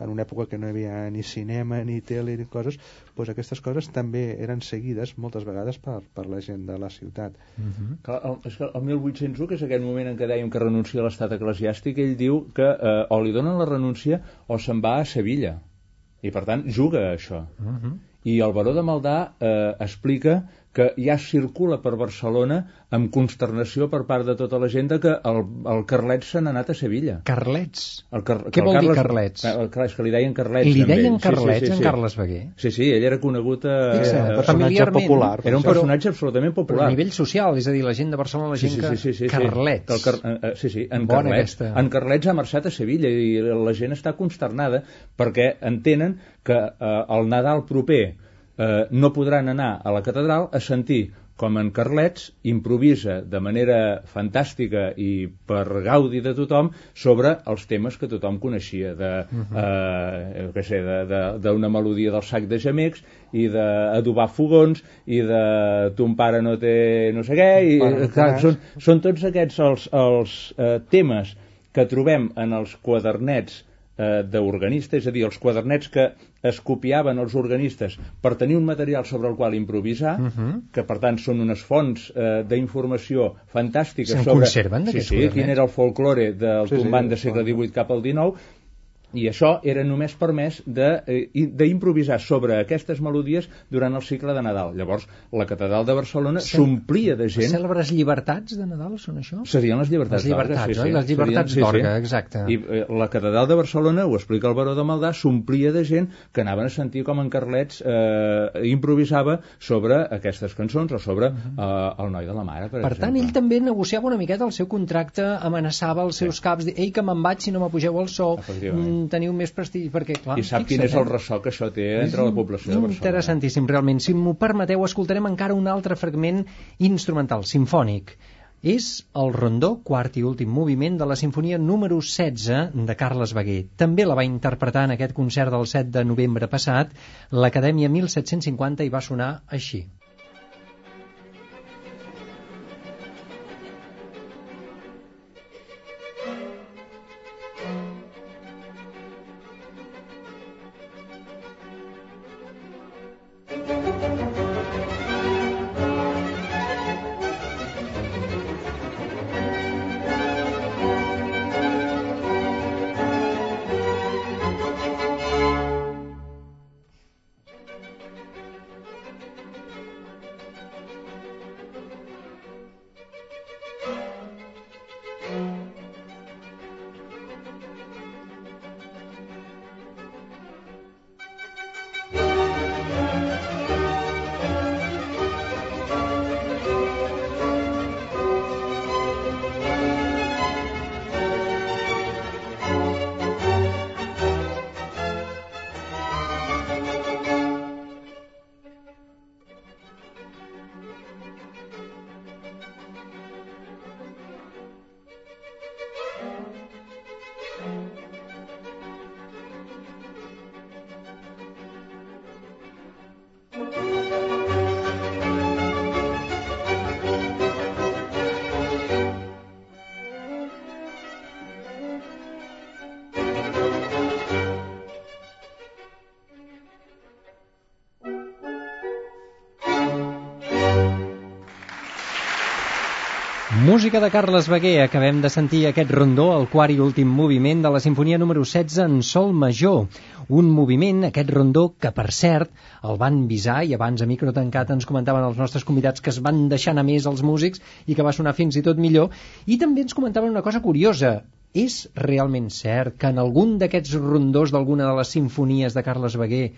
en una època que no hi havia ni cinema ni tele ni coses doncs aquestes coses també eren seguides moltes vegades per, per la gent de la ciutat Mhm. Clar, el, és que el 1801, que és aquell moment en què dèiem que renuncia a l'estat eclesiàstic, ell diu que eh, o li donen la renúncia o se'n va a Sevilla. I, per tant, juga a això. Mhm. I el baró de Maldà eh, explica que ja circula per Barcelona amb consternació per part de tota la gent que el, el Carlets se n'ha anat a Sevilla. Carlets? El car Què el vol dir Carles- Carlets? Eh, clar, és que li deien Carlets. Li deien. Carlets, sí, sí, sí, en sí. Carles Beguer? Sí, sí, ell era conegut a... Fixa't, a- però personatge popular. Era un Però- personatge absolutament Però popular. a nivell social, és a dir, la gent de Barcelona, la Sí, gent sí, que... sí, sí, sí, Carlets. Que el car eh, sí, sí, en Bona Carlets. aquesta. En Carlets ha marxat a Sevilla i la gent està consternada perquè entenen que eh, el Nadal proper eh, no podran anar a la catedral a sentir com en Carlets improvisa de manera fantàstica i per gaudi de tothom sobre els temes que tothom coneixia de, eh, què sé, de- de- d'una melodia del sac de gemecs i d'adobar fogons i de ton pare no té no sé què i, no eh, clar, són, són tots aquests els, els eh, temes que trobem en els quadernets eh, d'organistes, és a dir, els quadernets que es copiaven els organistes per tenir un material sobre el qual improvisar, que per tant són unes fonts eh, d'informació fantàstiques Se'n sobre... conserven, sí, sí, quin era el folklore del Sí, sí, tombant de el segle. XVIII cap al XIX, i això era només permès eh, d'improvisar sobre aquestes melodies durant el cicle de Nadal. Llavors, la catedral de Barcelona Cel- s'omplia de Les gent cèlebres llibertats de Nadal són això? Serien les llibertats Les llibertats, d'Orga, oi? Les llibertats d'Orga, exacte. I eh, la catedral de Barcelona, ho explica el baró de Maldà, s'omplia de gent que anaven a sentir com en Carlets eh, improvisava sobre aquestes cançons o sobre eh, el noi de la mare, per, Per exemple. tant, ell també negociava una miqueta el seu contracte, amenaçava els seus caps, dir, ei, que me'n vaig si no m'apugeu el sou, teniu més prestigi, perquè, clar... I sap quin és el eh? ressò que això té entre la població de Barcelona. Interessantíssim, realment. Si m'ho permeteu, escoltarem encara un altre fragment instrumental, sinfònic. És el rondó, quart i últim moviment de la sinfonia número 16 de Carles Beguer. També la va interpretar en aquest concert del 7 de novembre passat. L'Acadèmia 1750 i va sonar així. Música de Carles Beguer. Acabem de sentir aquest rondó, el quart i últim moviment de la sinfonia número 16 en sol major. Un moviment, aquest rondó, que per cert el van visar i abans a micro tancat ens comentaven els nostres convidats que es van deixar anar més els músics i que va sonar fins i tot millor. I també ens comentaven una cosa curiosa. És realment cert que en algun d'aquests rondós d'alguna de les sinfonies de Carles Beguer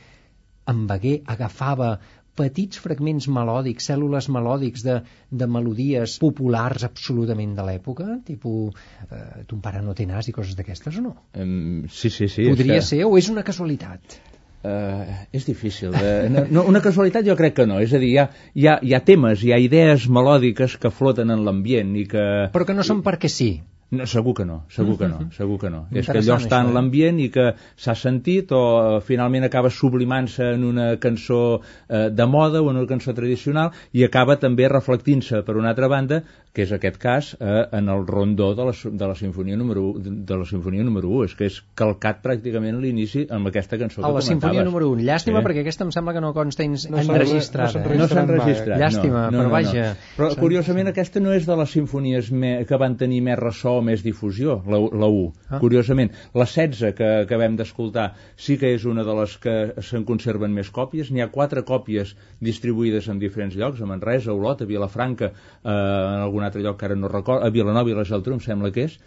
en Beguer agafava petits fragments melòdics, cèl·lules melòdics de, de melodies populars absolutament de l'època, tipus eh, ton pare no té nas i coses d'aquestes o no? Em, sí, sí, sí. Podria ser o és una casualitat? Uh, és difícil. De... No, no, una casualitat jo crec que no. És a dir, hi ha, hi ha, hi ha temes, hi ha idees melòdiques que floten en l'ambient i que... Però que no són perquè sí. No, segur que no, segur que no, segur que no. És que allò està això, en eh? l'ambient i que s'ha sentit o eh, finalment acaba sublimant-se en una cançó eh, de moda o en una cançó tradicional i acaba també reflectint-se per una altra banda, que és aquest cas, eh, en el rondó de la, de la sinfonia número 1, de la sinfonia número 1, és que és calcat pràcticament l'inici amb aquesta cançó A que la sinfonia número 1. Llàstima, Sí. perquè aquesta em sembla que no consta No s'ha- enregistrada. no s'ha eh? No s'han mai. registrat. Llàstima, no, no, però no, vaja. No. Però curiosament aquesta no és de les sinfonies me, que van tenir més ressò més difusió, la, la 1, ah. curiosament. La 16 que acabem d'escoltar sí que és una de les que se'n conserven més còpies. N'hi ha quatre còpies distribuïdes en diferents llocs, a Manresa, a Olot, a Vilafranca, eh, en algun altre lloc que ara no recordo, a Vilanova i la Geltrú, em sembla que és.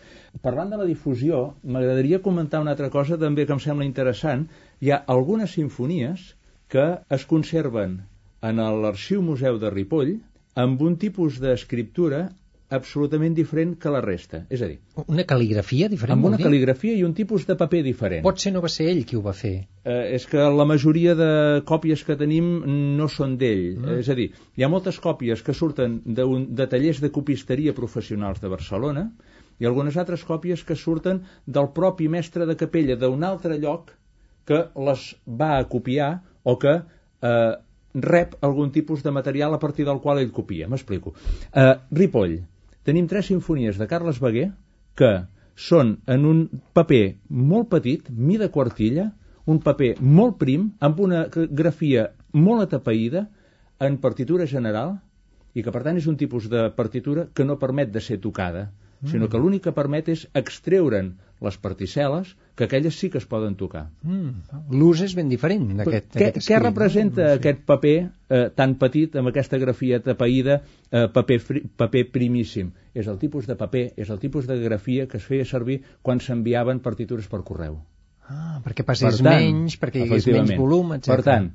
Parlant de la difusió, m'agradaria comentar una altra cosa també que em sembla interessant. Hi ha algunes sinfonies que es conserven en l'Arxiu Museu de Ripoll amb un tipus d'escriptura absolutament diferent que la resta. És a dir... Una cal·ligrafia diferent? Amb una cal·ligrafia i un tipus de paper diferent. Pot ser no va ser ell qui ho va fer? Eh, és que la majoria de còpies que tenim no són d'ell. Mm. És a dir, hi ha moltes còpies que surten de, un, de tallers de copisteria professionals de Barcelona i algunes altres còpies que surten del propi mestre de capella d'un altre lloc que les va a copiar o que eh, rep algun tipus de material a partir del qual ell copia. M'explico. Eh, Ripoll, tenim tres sinfonies de Carles Beguer que són en un paper molt petit, mida quartilla, un paper molt prim, amb una grafia molt atapeïda, en partitura general, i que per tant és un tipus de partitura que no permet de ser tocada, mm. sinó que l'únic que permet és extreure'n les particel·les, que aquelles sí que es poden tocar. Mm. L'ús és ben diferent d'aquest Què, aquest què representa no? aquest paper eh, tan petit, amb aquesta grafia tapaïda, eh, paper, fri, paper primíssim? És el tipus de paper, és el tipus de grafia que es feia servir quan s'enviaven partitures per correu. Ah, perquè passés per tant, menys, perquè hi hagués menys volum, etc. Per tant,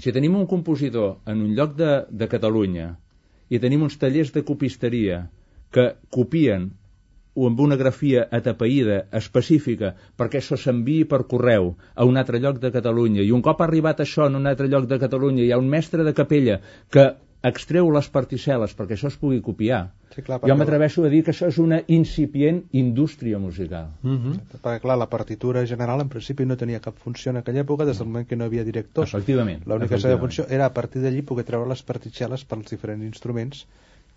si tenim un compositor en un lloc de, de Catalunya i tenim uns tallers de copisteria que copien o amb una grafia atapeïda específica perquè això s'enviï per correu a un altre lloc de Catalunya. I un cop ha arribat això en un altre lloc de Catalunya hi ha un mestre de capella que extreu les particel·les perquè això es pugui copiar. Sí, clar, jo m'atreveixo a dir que això és una incipient indústria musical. Uh mhm. -huh. perquè clar, la partitura general en principi no tenia cap funció en aquella època des del moment que no hi havia directors efectivament l'única seva funció era a partir d'allí poder treure les particel·les pels diferents instruments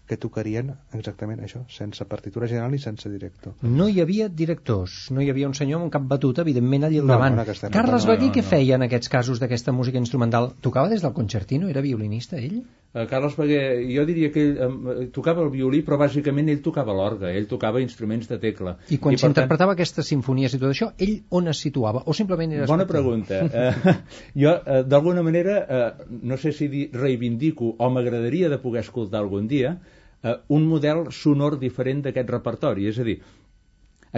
que tocarien exactament això, sense partitura general i sense director. No hi havia directors, no hi havia un senyor amb un cap batut, evidentment, allà al no, davant. No, Carles Baguí, no, no, què feia en aquests casos d'aquesta música instrumental? Tocava des del concertino? Era violinista, ell? Uh, Carles Bagué, jo diria que ell um, tocava el violí, però bàsicament ell tocava l'orga, ell tocava instruments de tecla. I quan s'interpretava tant... aquestes sinfonies i tot això, ell on es situava? O simplement era Bona pregunta. uh, jo, uh, d'alguna manera, uh, no sé si dir, reivindico o m'agradaria de poder escoltar algun dia, eh, un model sonor diferent d'aquest repertori. És a dir,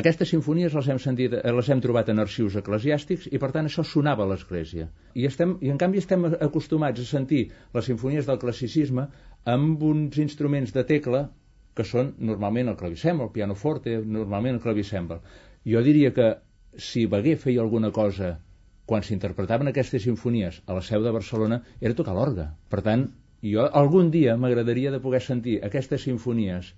aquestes sinfonies les hem, sentit, eh, les hem trobat en arxius eclesiàstics i per tant això sonava a l'Església. I, estem, I en canvi estem acostumats a sentir les sinfonies del classicisme amb uns instruments de tecla que són normalment el clavicèmbal, el pianoforte, normalment el clavicèmbal. Jo diria que si Beguer feia alguna cosa quan s'interpretaven aquestes sinfonies a la seu de Barcelona era tocar l'orga. Per tant, jo algun dia m'agradaria de poder sentir aquestes sinfonies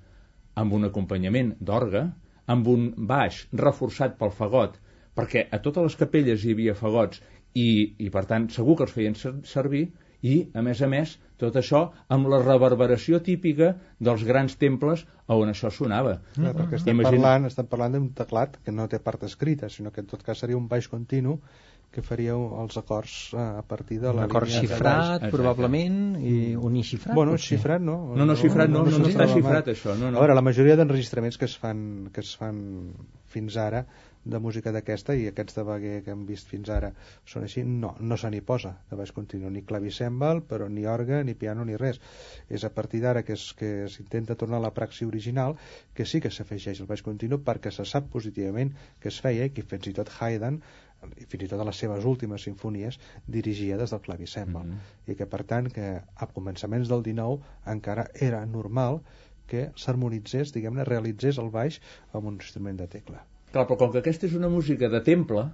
amb un acompanyament d'orga, amb un baix reforçat pel fagot, perquè a totes les capelles hi havia fagots i, i per tant segur que els feien servir i, a més a més, tot això amb la reverberació típica dels grans temples on això sonava. Clar, perquè estem Imagina... parlant, estem parlant d'un teclat que no té part escrita, sinó que en tot cas seria un baix continu que faríeu els acords eh, a partir de la un acord xifrat, probablement, i mm. unixifrat. Bueno, xifrat no. No, no, xifrat no, no, no, no està xifrat això. No, no. A veure, la majoria d'enregistraments que es fan que es fan fins ara de música d'aquesta i aquests de Baguer que hem vist fins ara són així, no, no se n'hi posa de baix continu, ni clavicèmbal però ni orga, ni piano, ni res és a partir d'ara que s'intenta tornar a la praxi original que sí que s'afegeix el baix continu perquè se sap positivament que es feia i que fins i tot Haydn fins i tot a les seves últimes sinfonies dirigia des del clavicèmbal mm -hmm. i que per tant que a començaments del 19 encara era normal que s'harmonitzés, diguem-ne, realitzés el baix amb un instrument de tecla. Clar, però com que aquesta és una música de temple,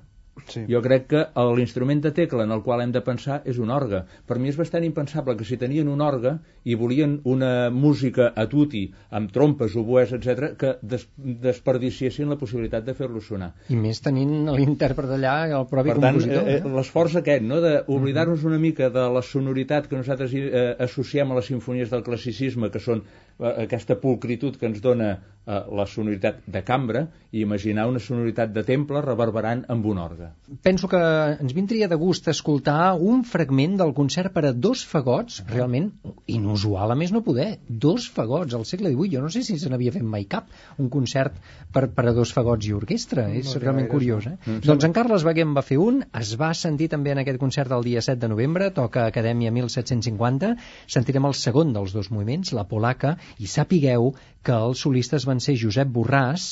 Sí. Jo crec que l'instrument de tecla en el qual hem de pensar és un orgue. Per mi és bastant impensable que si tenien un orgue i volien una música a tutti, amb trompes, oboès, etc, que des desperdiciessin la possibilitat de fer-lo sonar. I més tenint l'intèrpret allà, el propi per compositor. Per tant, eh, l'esforç aquest, no?, d'oblidar-nos una mica de la sonoritat que nosaltres eh, associem a les sinfonies del classicisme, que són eh, aquesta pulcritud que ens dona eh, la sonoritat de cambra i imaginar una sonoritat de temple reverberant amb un orgue. Penso que ens vindria de gust escoltar un fragment del concert per a dos fagots, realment inusual a més no poder, dos fagots al segle XVIII, jo no sé si se n'havia fet mai cap, un concert per, per a dos fagots i orquestra, és No, realment gaires, curiós. no. Eh? Doncs en Carles Beguer en va fer un, es va sentir també en aquest concert del dia 7 de novembre, toca Acadèmia 1750, sentirem el segon dels dos moviments, la polaca, i sapigueu que els solistes van ser Josep Borràs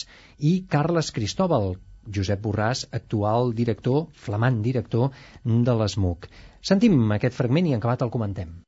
i Carles Cristóbal, Josep Borràs, actual director, flamant director de l'ESMUC. Sentim aquest fragment i en acabat el comentem.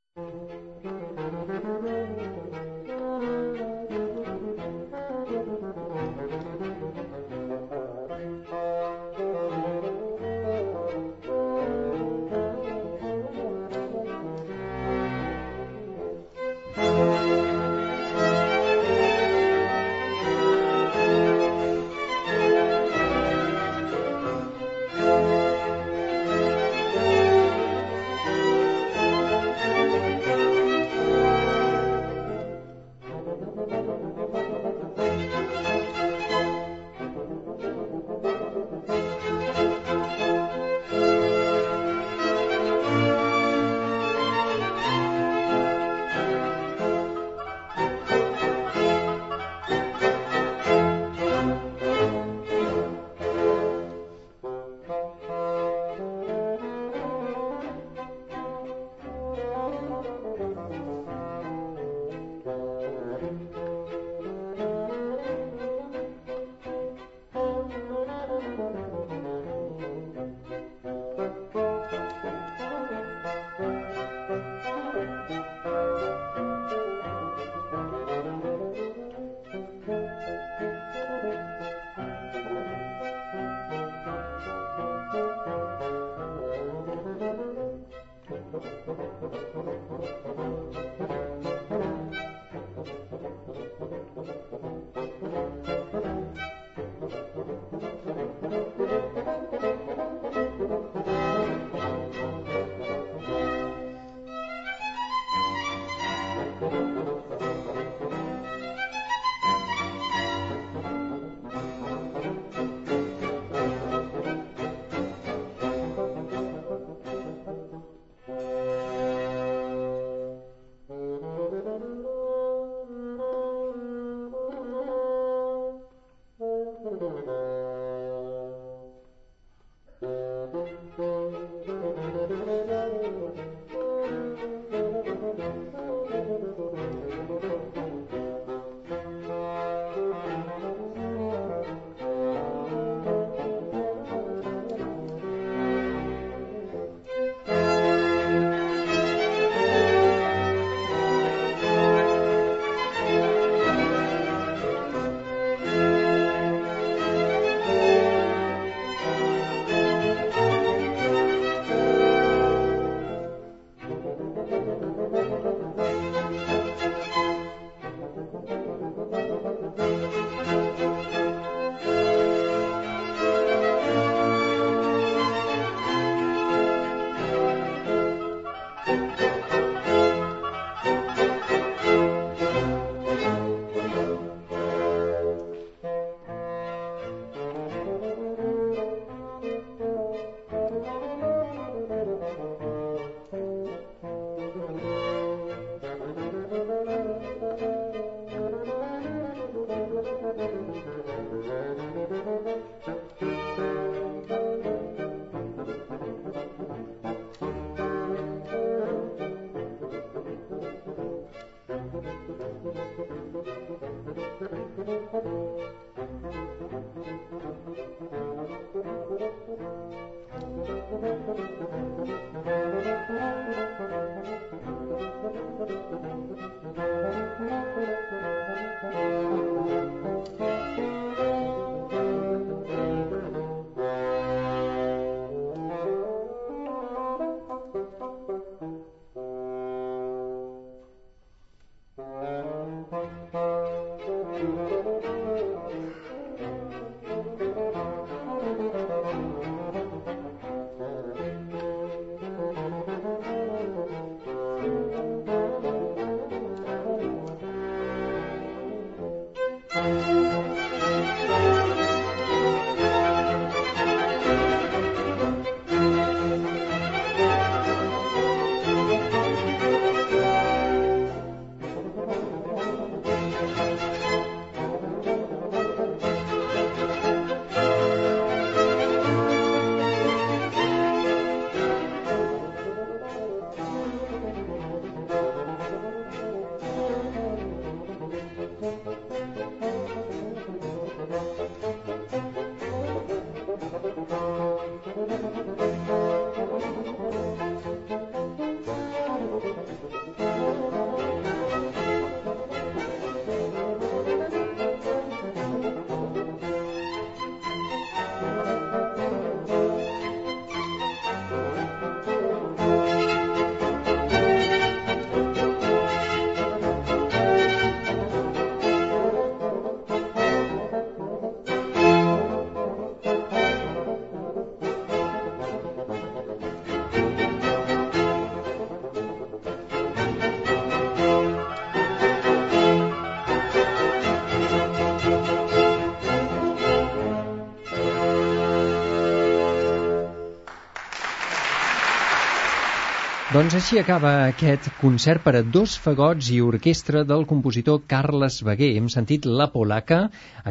Doncs així acaba aquest concert per a dos fagots i orquestra del compositor Carles Beguer. Hem sentit La Polaca,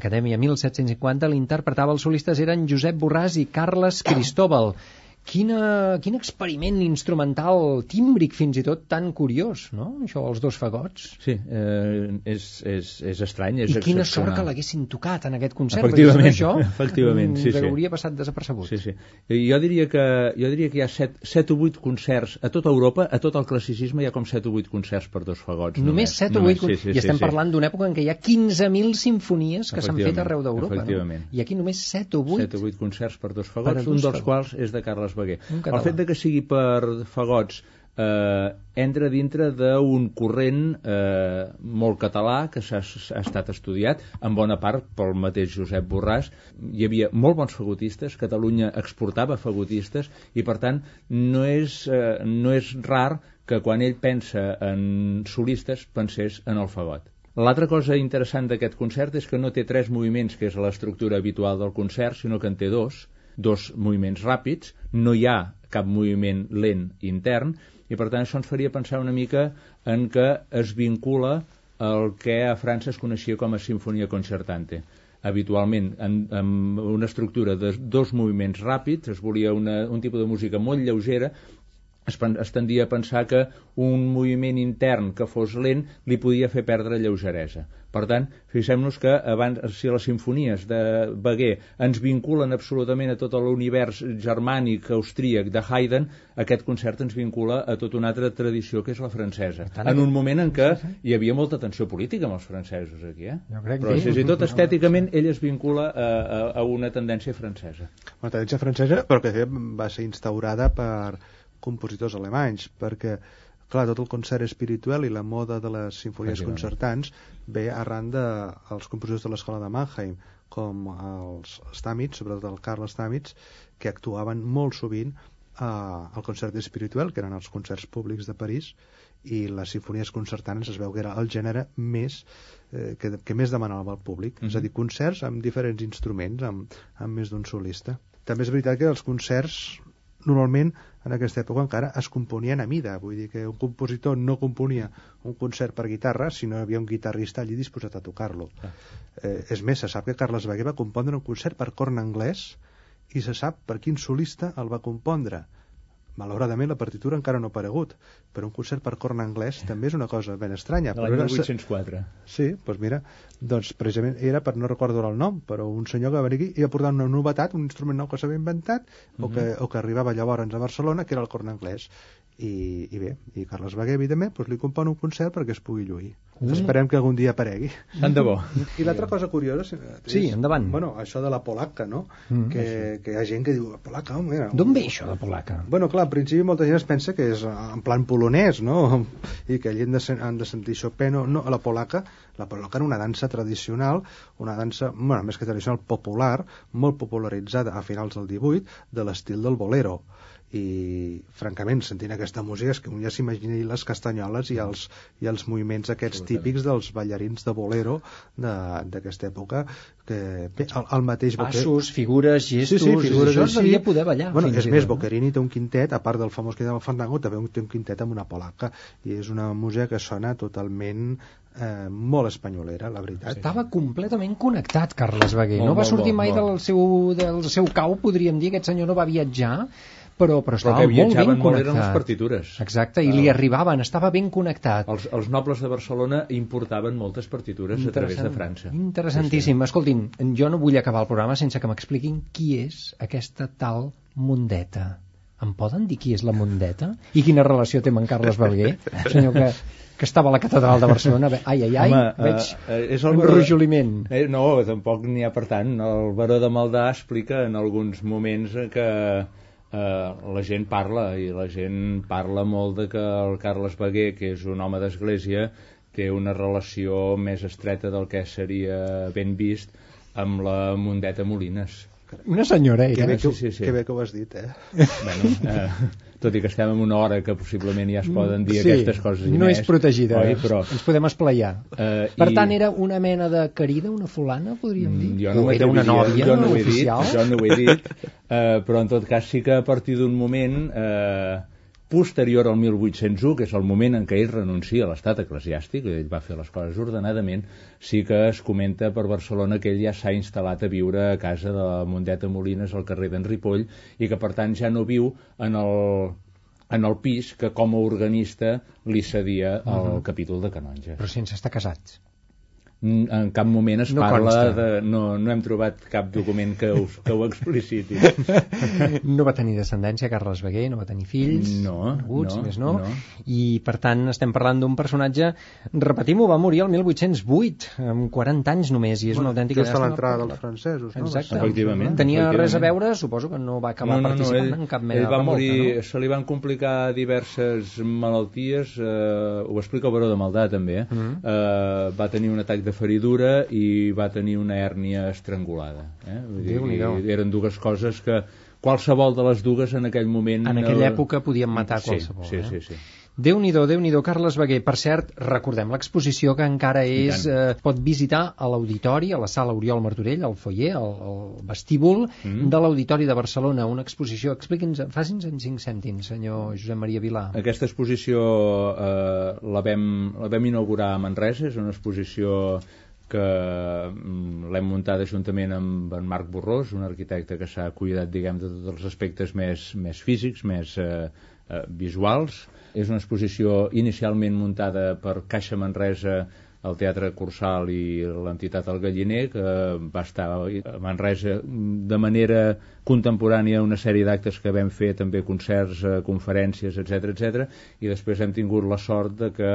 Acadèmia 1750, l'interpretava els solistes eren Josep Borràs i Carles Cristóbal. Quina, quin experiment instrumental, tímbric fins i tot, tan curiós, no? Això, els dos fagots. Sí, eh, és, és, és estrany, és I quina sort que l'haguessin tocat en aquest concert, efectivament, perquè això efectivament, sí, sí. hauria passat desapercebut. Sí, sí. Jo diria que, jo diria que hi ha 7, 7 o 8 concerts a tota Europa, a tot el classicisme hi ha com 7 o 8 concerts per dos fagots. Només, només 7 o 8 concerts, sí, sí, i estem sí, parlant d'una època en què hi ha 15.000 sinfonies que s'han fet arreu d'Europa. No? I aquí només 7 o 8. 7 o 8 concerts per dos fagots, per un dels fagots. quals és de Carles Beguer. El fet de que sigui per fagots eh, entra dintre d'un corrent eh, molt català que s'ha estat estudiat en bona part pel mateix Josep Borràs. Hi havia molt bons fagotistes Catalunya exportava fagotistes i per tant no és, eh, no és rar que quan ell pensa en solistes pensés en el fagot. L'altra cosa interessant d'aquest concert és que no té tres moviments, que és l'estructura habitual del concert, sinó que en té dos, dos moviments ràpids, no hi ha cap moviment lent intern, i per tant això ens faria pensar una mica en que es vincula el que a França es coneixia com a sinfonia concertante. Habitualment, en, en una estructura de dos moviments ràpids, es volia una, un tipus de música molt lleugera, es, es tendia a pensar que un moviment intern que fos lent li podia fer perdre lleugeresa. Per tant, fixem-nos que abans, si les sinfonies de Beguer ens vinculen absolutament a tot l'univers germànic, austríac de Haydn, aquest concert ens vincula a tota una altra tradició que és la francesa. Tant, en un moment en què hi havia molta tensió política amb els francesos aquí, eh? Jo crec Però fins i tot estèticament ell es vincula a, a, a una tendència francesa. Una tendència francesa, però que va ser instaurada per compositors alemanys, perquè clar, tot el concert espiritual i la moda de les sinfonies concertants ve arran dels de, compositors de l'escola de Mannheim, com els Stamitz, sobretot el Carl Stamitz, que actuaven molt sovint eh, al concert espiritual, que eren els concerts públics de París, i les sinfonies concertants es veu que era el gènere més eh, que, que més demanava el públic, mm -hmm. és a mhm. dir, concerts amb diferents instruments, amb, amb més d'un solista. També és veritat que els concerts normalment en aquesta època encara es componien a mida, vull dir que un compositor no componia un concert per guitarra, sinó hi havia un guitarrista allí disposat a tocar-lo. Ah. Eh, és més, se sap que Carles Beguer va compondre un concert per corn anglès i se sap per quin solista el va compondre malauradament la partitura encara no ha aparegut però un concert per corn anglès també és una cosa ben estranya de l'any 1804 sí, doncs mira doncs precisament era per no recordo el nom però un senyor que va venir aquí i va portar una novetat un instrument nou que s'havia inventat uh -huh. o, que, mhm. o que arribava llavors a Barcelona que era el corn anglès i, i bé, i Carles Beguer evidentment doncs li compon un concert perquè es pugui lluir mm. esperem que algun dia aparegui tant de bo i l'altra cosa curiosa és, sí, endavant bueno, això de la polaca no? Mm. que, que hi ha gent que diu polaca, home d'on ve això de polaca? bueno clar, al principi molta gent es pensa que és en plan polonès no? i que allà han de, han de sentir Chopin no, no, la polaca la polaca era una dansa tradicional una dansa, bueno, més que tradicional popular molt popularitzada a finals del 18 de l'estil del bolero i francament sentint aquesta música és que un ja s'imagina les castanyoles i els, i els moviments aquests típics dels ballarins de bolero d'aquesta època que bé, el, el mateix Passos, figures, gestos, sí, sí, figures això es devia poder ballar bueno, és més, tot, Boccherini té un quintet a part del famós que del Fandango també té un quintet amb una polaca i és una música que sona totalment eh, molt espanyolera, la veritat. Estava completament connectat, Carles Beguer. Molt, no va molt, sortir molt, mai molt. del seu, del seu cau, podríem dir. Aquest senyor no va viatjar, però, però Però estava que molt ben viatjaven molt connectat. eren les partitures. Exacte, i li arribaven, estava ben connectat. Els, els nobles de Barcelona importaven moltes partitures a través de França. Interessantíssim. Escoltin, jo no vull acabar el programa sense que m'expliquin qui és aquesta tal Mundeta. Em poden dir qui és la Mundeta? I quina relació té amb en Carles Balguer? Senyor que, que estava a la catedral de Barcelona. Ai, ai, ai, Home, veig eh, és el un baró- rojoliment. Eh, no, tampoc n'hi ha per tant. El baró de Maldà explica en alguns moments que eh, la gent parla i la gent parla molt de que el Carles Beguer, que és un home d'església, té una relació més estreta del que seria ben vist amb la Mundeta Molines. Una senyora Que bé que, Sí, sí, sí. que bé que ho has dit, eh? Bueno, eh, tot i que estem en una hora que possiblement ja es poden dir sí, aquestes coses i no més, és protegida, oi? però ens podem esplayar. Eh, per i- tant, era una mena de querida, una fulana, podríem dir? Mm, Jo no o era una nòvia jo no ho he oficial? Dit, jo no ho he dit, eh, però en tot cas sí que a partir d'un moment eh, posterior al 1801, que és el moment en què ell renuncia a l'estat eclesiàstic, ell va fer les coses ordenadament, sí que es comenta per Barcelona que ell ja s'ha instal·lat a viure a casa de la Mondeta Molines al carrer d'en Ripoll i que per tant ja no viu en el, en el pis que com a organista li cedia al capítol de Canonges. Però sense estar casats. Mm, en cap moment es No parla consta. de... No, no hem trobat cap document que ho, que ho expliciti. No va tenir descendència, Carles Beguer, no va tenir fills, No, aguts, no, més no. no. I, per tant, estem parlant d'un personatge, repetim-ho, va morir el 1808, amb 40 anys només, i és una autèntica Just a l'entrada dels francesos, no? Exacte. Efectivament. Tenia efectivament. res a veure, suposo que no va acabar participant ell, en cap mena ell va de revolta, morir, no? se li van complicar diverses malalties, eh, ho explica el Baró de Maldà també, eh? Mhm. eh, va tenir un atac de feridura i va tenir una hèrnia estrangulada. Eh? Vull dir, Déu-n'hi-do. eren dues coses que qualsevol de les dues en aquell moment... En aquella època podien matar sí, qualsevol, Sí, eh? sí, sí. Déu-n'hi-do, déu nhi déu Carles Beguer. Per cert, recordem l'exposició que encara és... Eh, pot visitar a l'auditori, a la sala Oriol Martorell, al foyer, al, al vestíbul Mm. de l'Auditori de Barcelona. Una exposició... Expliqui'ns, faci'ns en cinc cèntims, senyor Josep Maria Vilà. Aquesta exposició eh, la, vam, la vam inaugurar a Manresa, és una exposició que mm, l'hem muntada juntament amb en Marc Borrós, un arquitecte que s'ha cuidat, diguem, de tots els aspectes més, més físics, més eh, eh, visuals. És una exposició inicialment muntada per Caixa Manresa el Teatre Cursal i l'entitat El Galliner, que va estar a Manresa de manera contemporània una sèrie d'actes que vam fer, també concerts, eh, conferències, etc etc. i després hem tingut la sort de que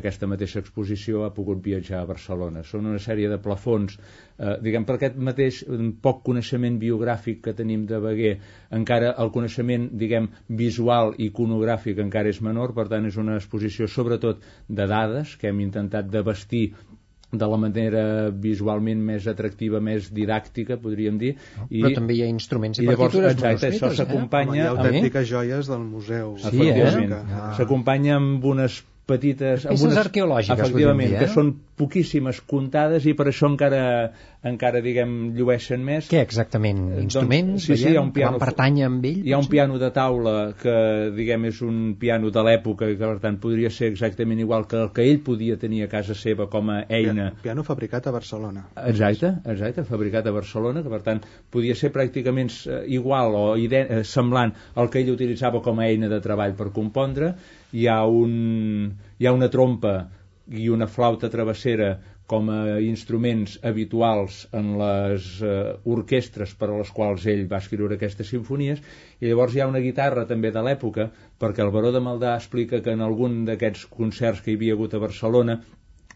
aquesta mateixa exposició ha pogut viatjar a Barcelona. Són una sèrie de plafons, eh, diguem, per aquest mateix mm, poc coneixement biogràfic que tenim de Beguer, encara el coneixement, diguem, visual i iconogràfic encara és menor, per tant és una exposició sobretot de dades que hem intentat de vestir de la manera visualment més atractiva, més didàctica, podríem dir. I, Però també hi ha instruments i, i llavors, partitures exacte, això eh? Home, hi s'acompanya ha amb- autèntiques joies del museu. Sí, eh? S'acompanya amb unes petites... amb Peces unes, arqueològiques, Efectivament, podríem dir, eh? que són poquíssimes comptades i per això encara, encara diguem, llueixen més. Què exactament? Eh, Instruments? doncs, sí, sí, veiem, hi ha un que piano- van pertànyer amb ell? Hi ha un potser? piano de taula que, diguem, és un piano de l'època i que, per tant, podria ser exactament igual que el que ell podia tenir a casa seva com a eina. Piano fabricat a Barcelona. Exacte, exacte, fabricat a Barcelona, que per tant podia ser pràcticament eh, igual o eh, semblant al que ell utilitzava com a eina de treball per compondre. Hi ha, un, hi ha una trompa i una flauta travessera com a instruments habituals en les eh, orquestres per a les quals ell va escriure aquestes sinfonies i llavors hi ha una guitarra també de l'època perquè el Baró de Maldà explica que en algun d'aquests concerts que hi havia hagut a Barcelona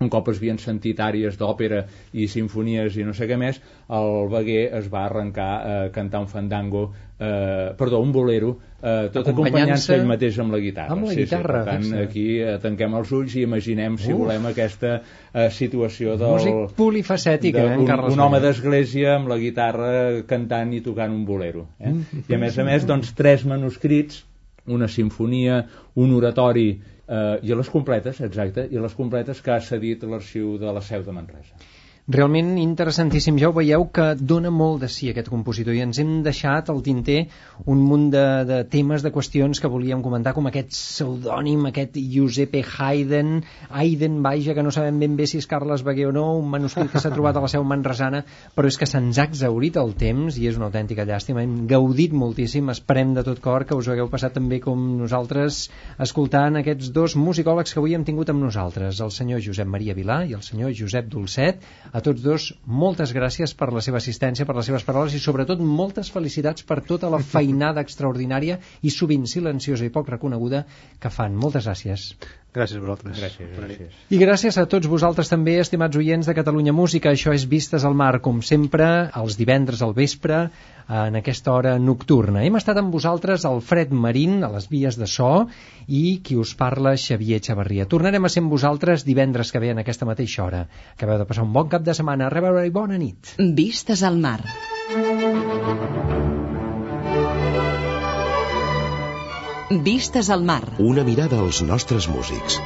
un cop es havien sentit àries d'òpera i sinfonies i no sé què més, el Beguer es va arrencar a cantar un fandango, eh, perdó, un bolero, eh, tot acompanyant-se ell mateix amb la guitarra. Amb la sí, guitarra, sí, per tant, aquí eh, tanquem els ulls i imaginem, si Uf. volem, aquesta eh, situació del... Músic polifacètic, eh, en Carles un home d'església amb la guitarra cantant i tocant un bolero. Eh? Mm. I a més a més, doncs, tres manuscrits, una sinfonia, un oratori eh, i a les completes, exacte, i a les completes que ha cedit l'arxiu de la Seu de Manresa. Realment interessantíssim. Ja ho veieu que dona molt de sí aquest compositor i ens hem deixat al tinter un munt de, de temes, de qüestions que volíem comentar, com aquest pseudònim, aquest Giuseppe Haydn, Haydn, vaja, que no sabem ben bé si és Carles Beguer o no, un manuscrit que s'ha trobat a la seu manresana, però és que se'ns ha exaurit el temps i és una autèntica llàstima. Hem gaudit moltíssim, esperem de tot cor que us hagueu passat també com nosaltres escoltant aquests dos musicòlegs que avui hem tingut amb nosaltres, el senyor Josep Maria Vilà i el senyor Josep Dolcet. A tots dos, moltes gràcies per la seva assistència, per les seves paraules i sobretot moltes felicitats per tota la feinada extraordinària i sovint silenciosa i poc reconeguda que fan. Moltes gràcies. Gràcies a vosaltres. Gràcies, gràcies. I gràcies a tots vosaltres també, estimats oients de Catalunya Música. Això és Vistes al Mar, com sempre, els divendres al vespre, en aquesta hora nocturna. Hem estat amb vosaltres Alfred Marín, a les vies de so, i qui us parla, Xavier Xavarria. Tornarem a ser amb vosaltres divendres que ve en aquesta mateixa hora. Acabeu de passar un bon cap de setmana. A reveure i bona nit. Vistes al mar. Vistes al mar. Una mirada als nostres músics.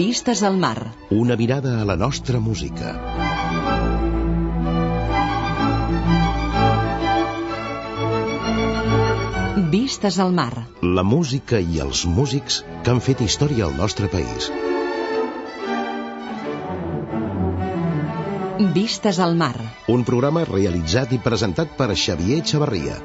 Vistes al mar. Una mirada a la nostra música. Vistes al mar. La música i els músics que han fet història al nostre país. Vistes al mar. Un programa realitzat i presentat per Xavier Xavarria.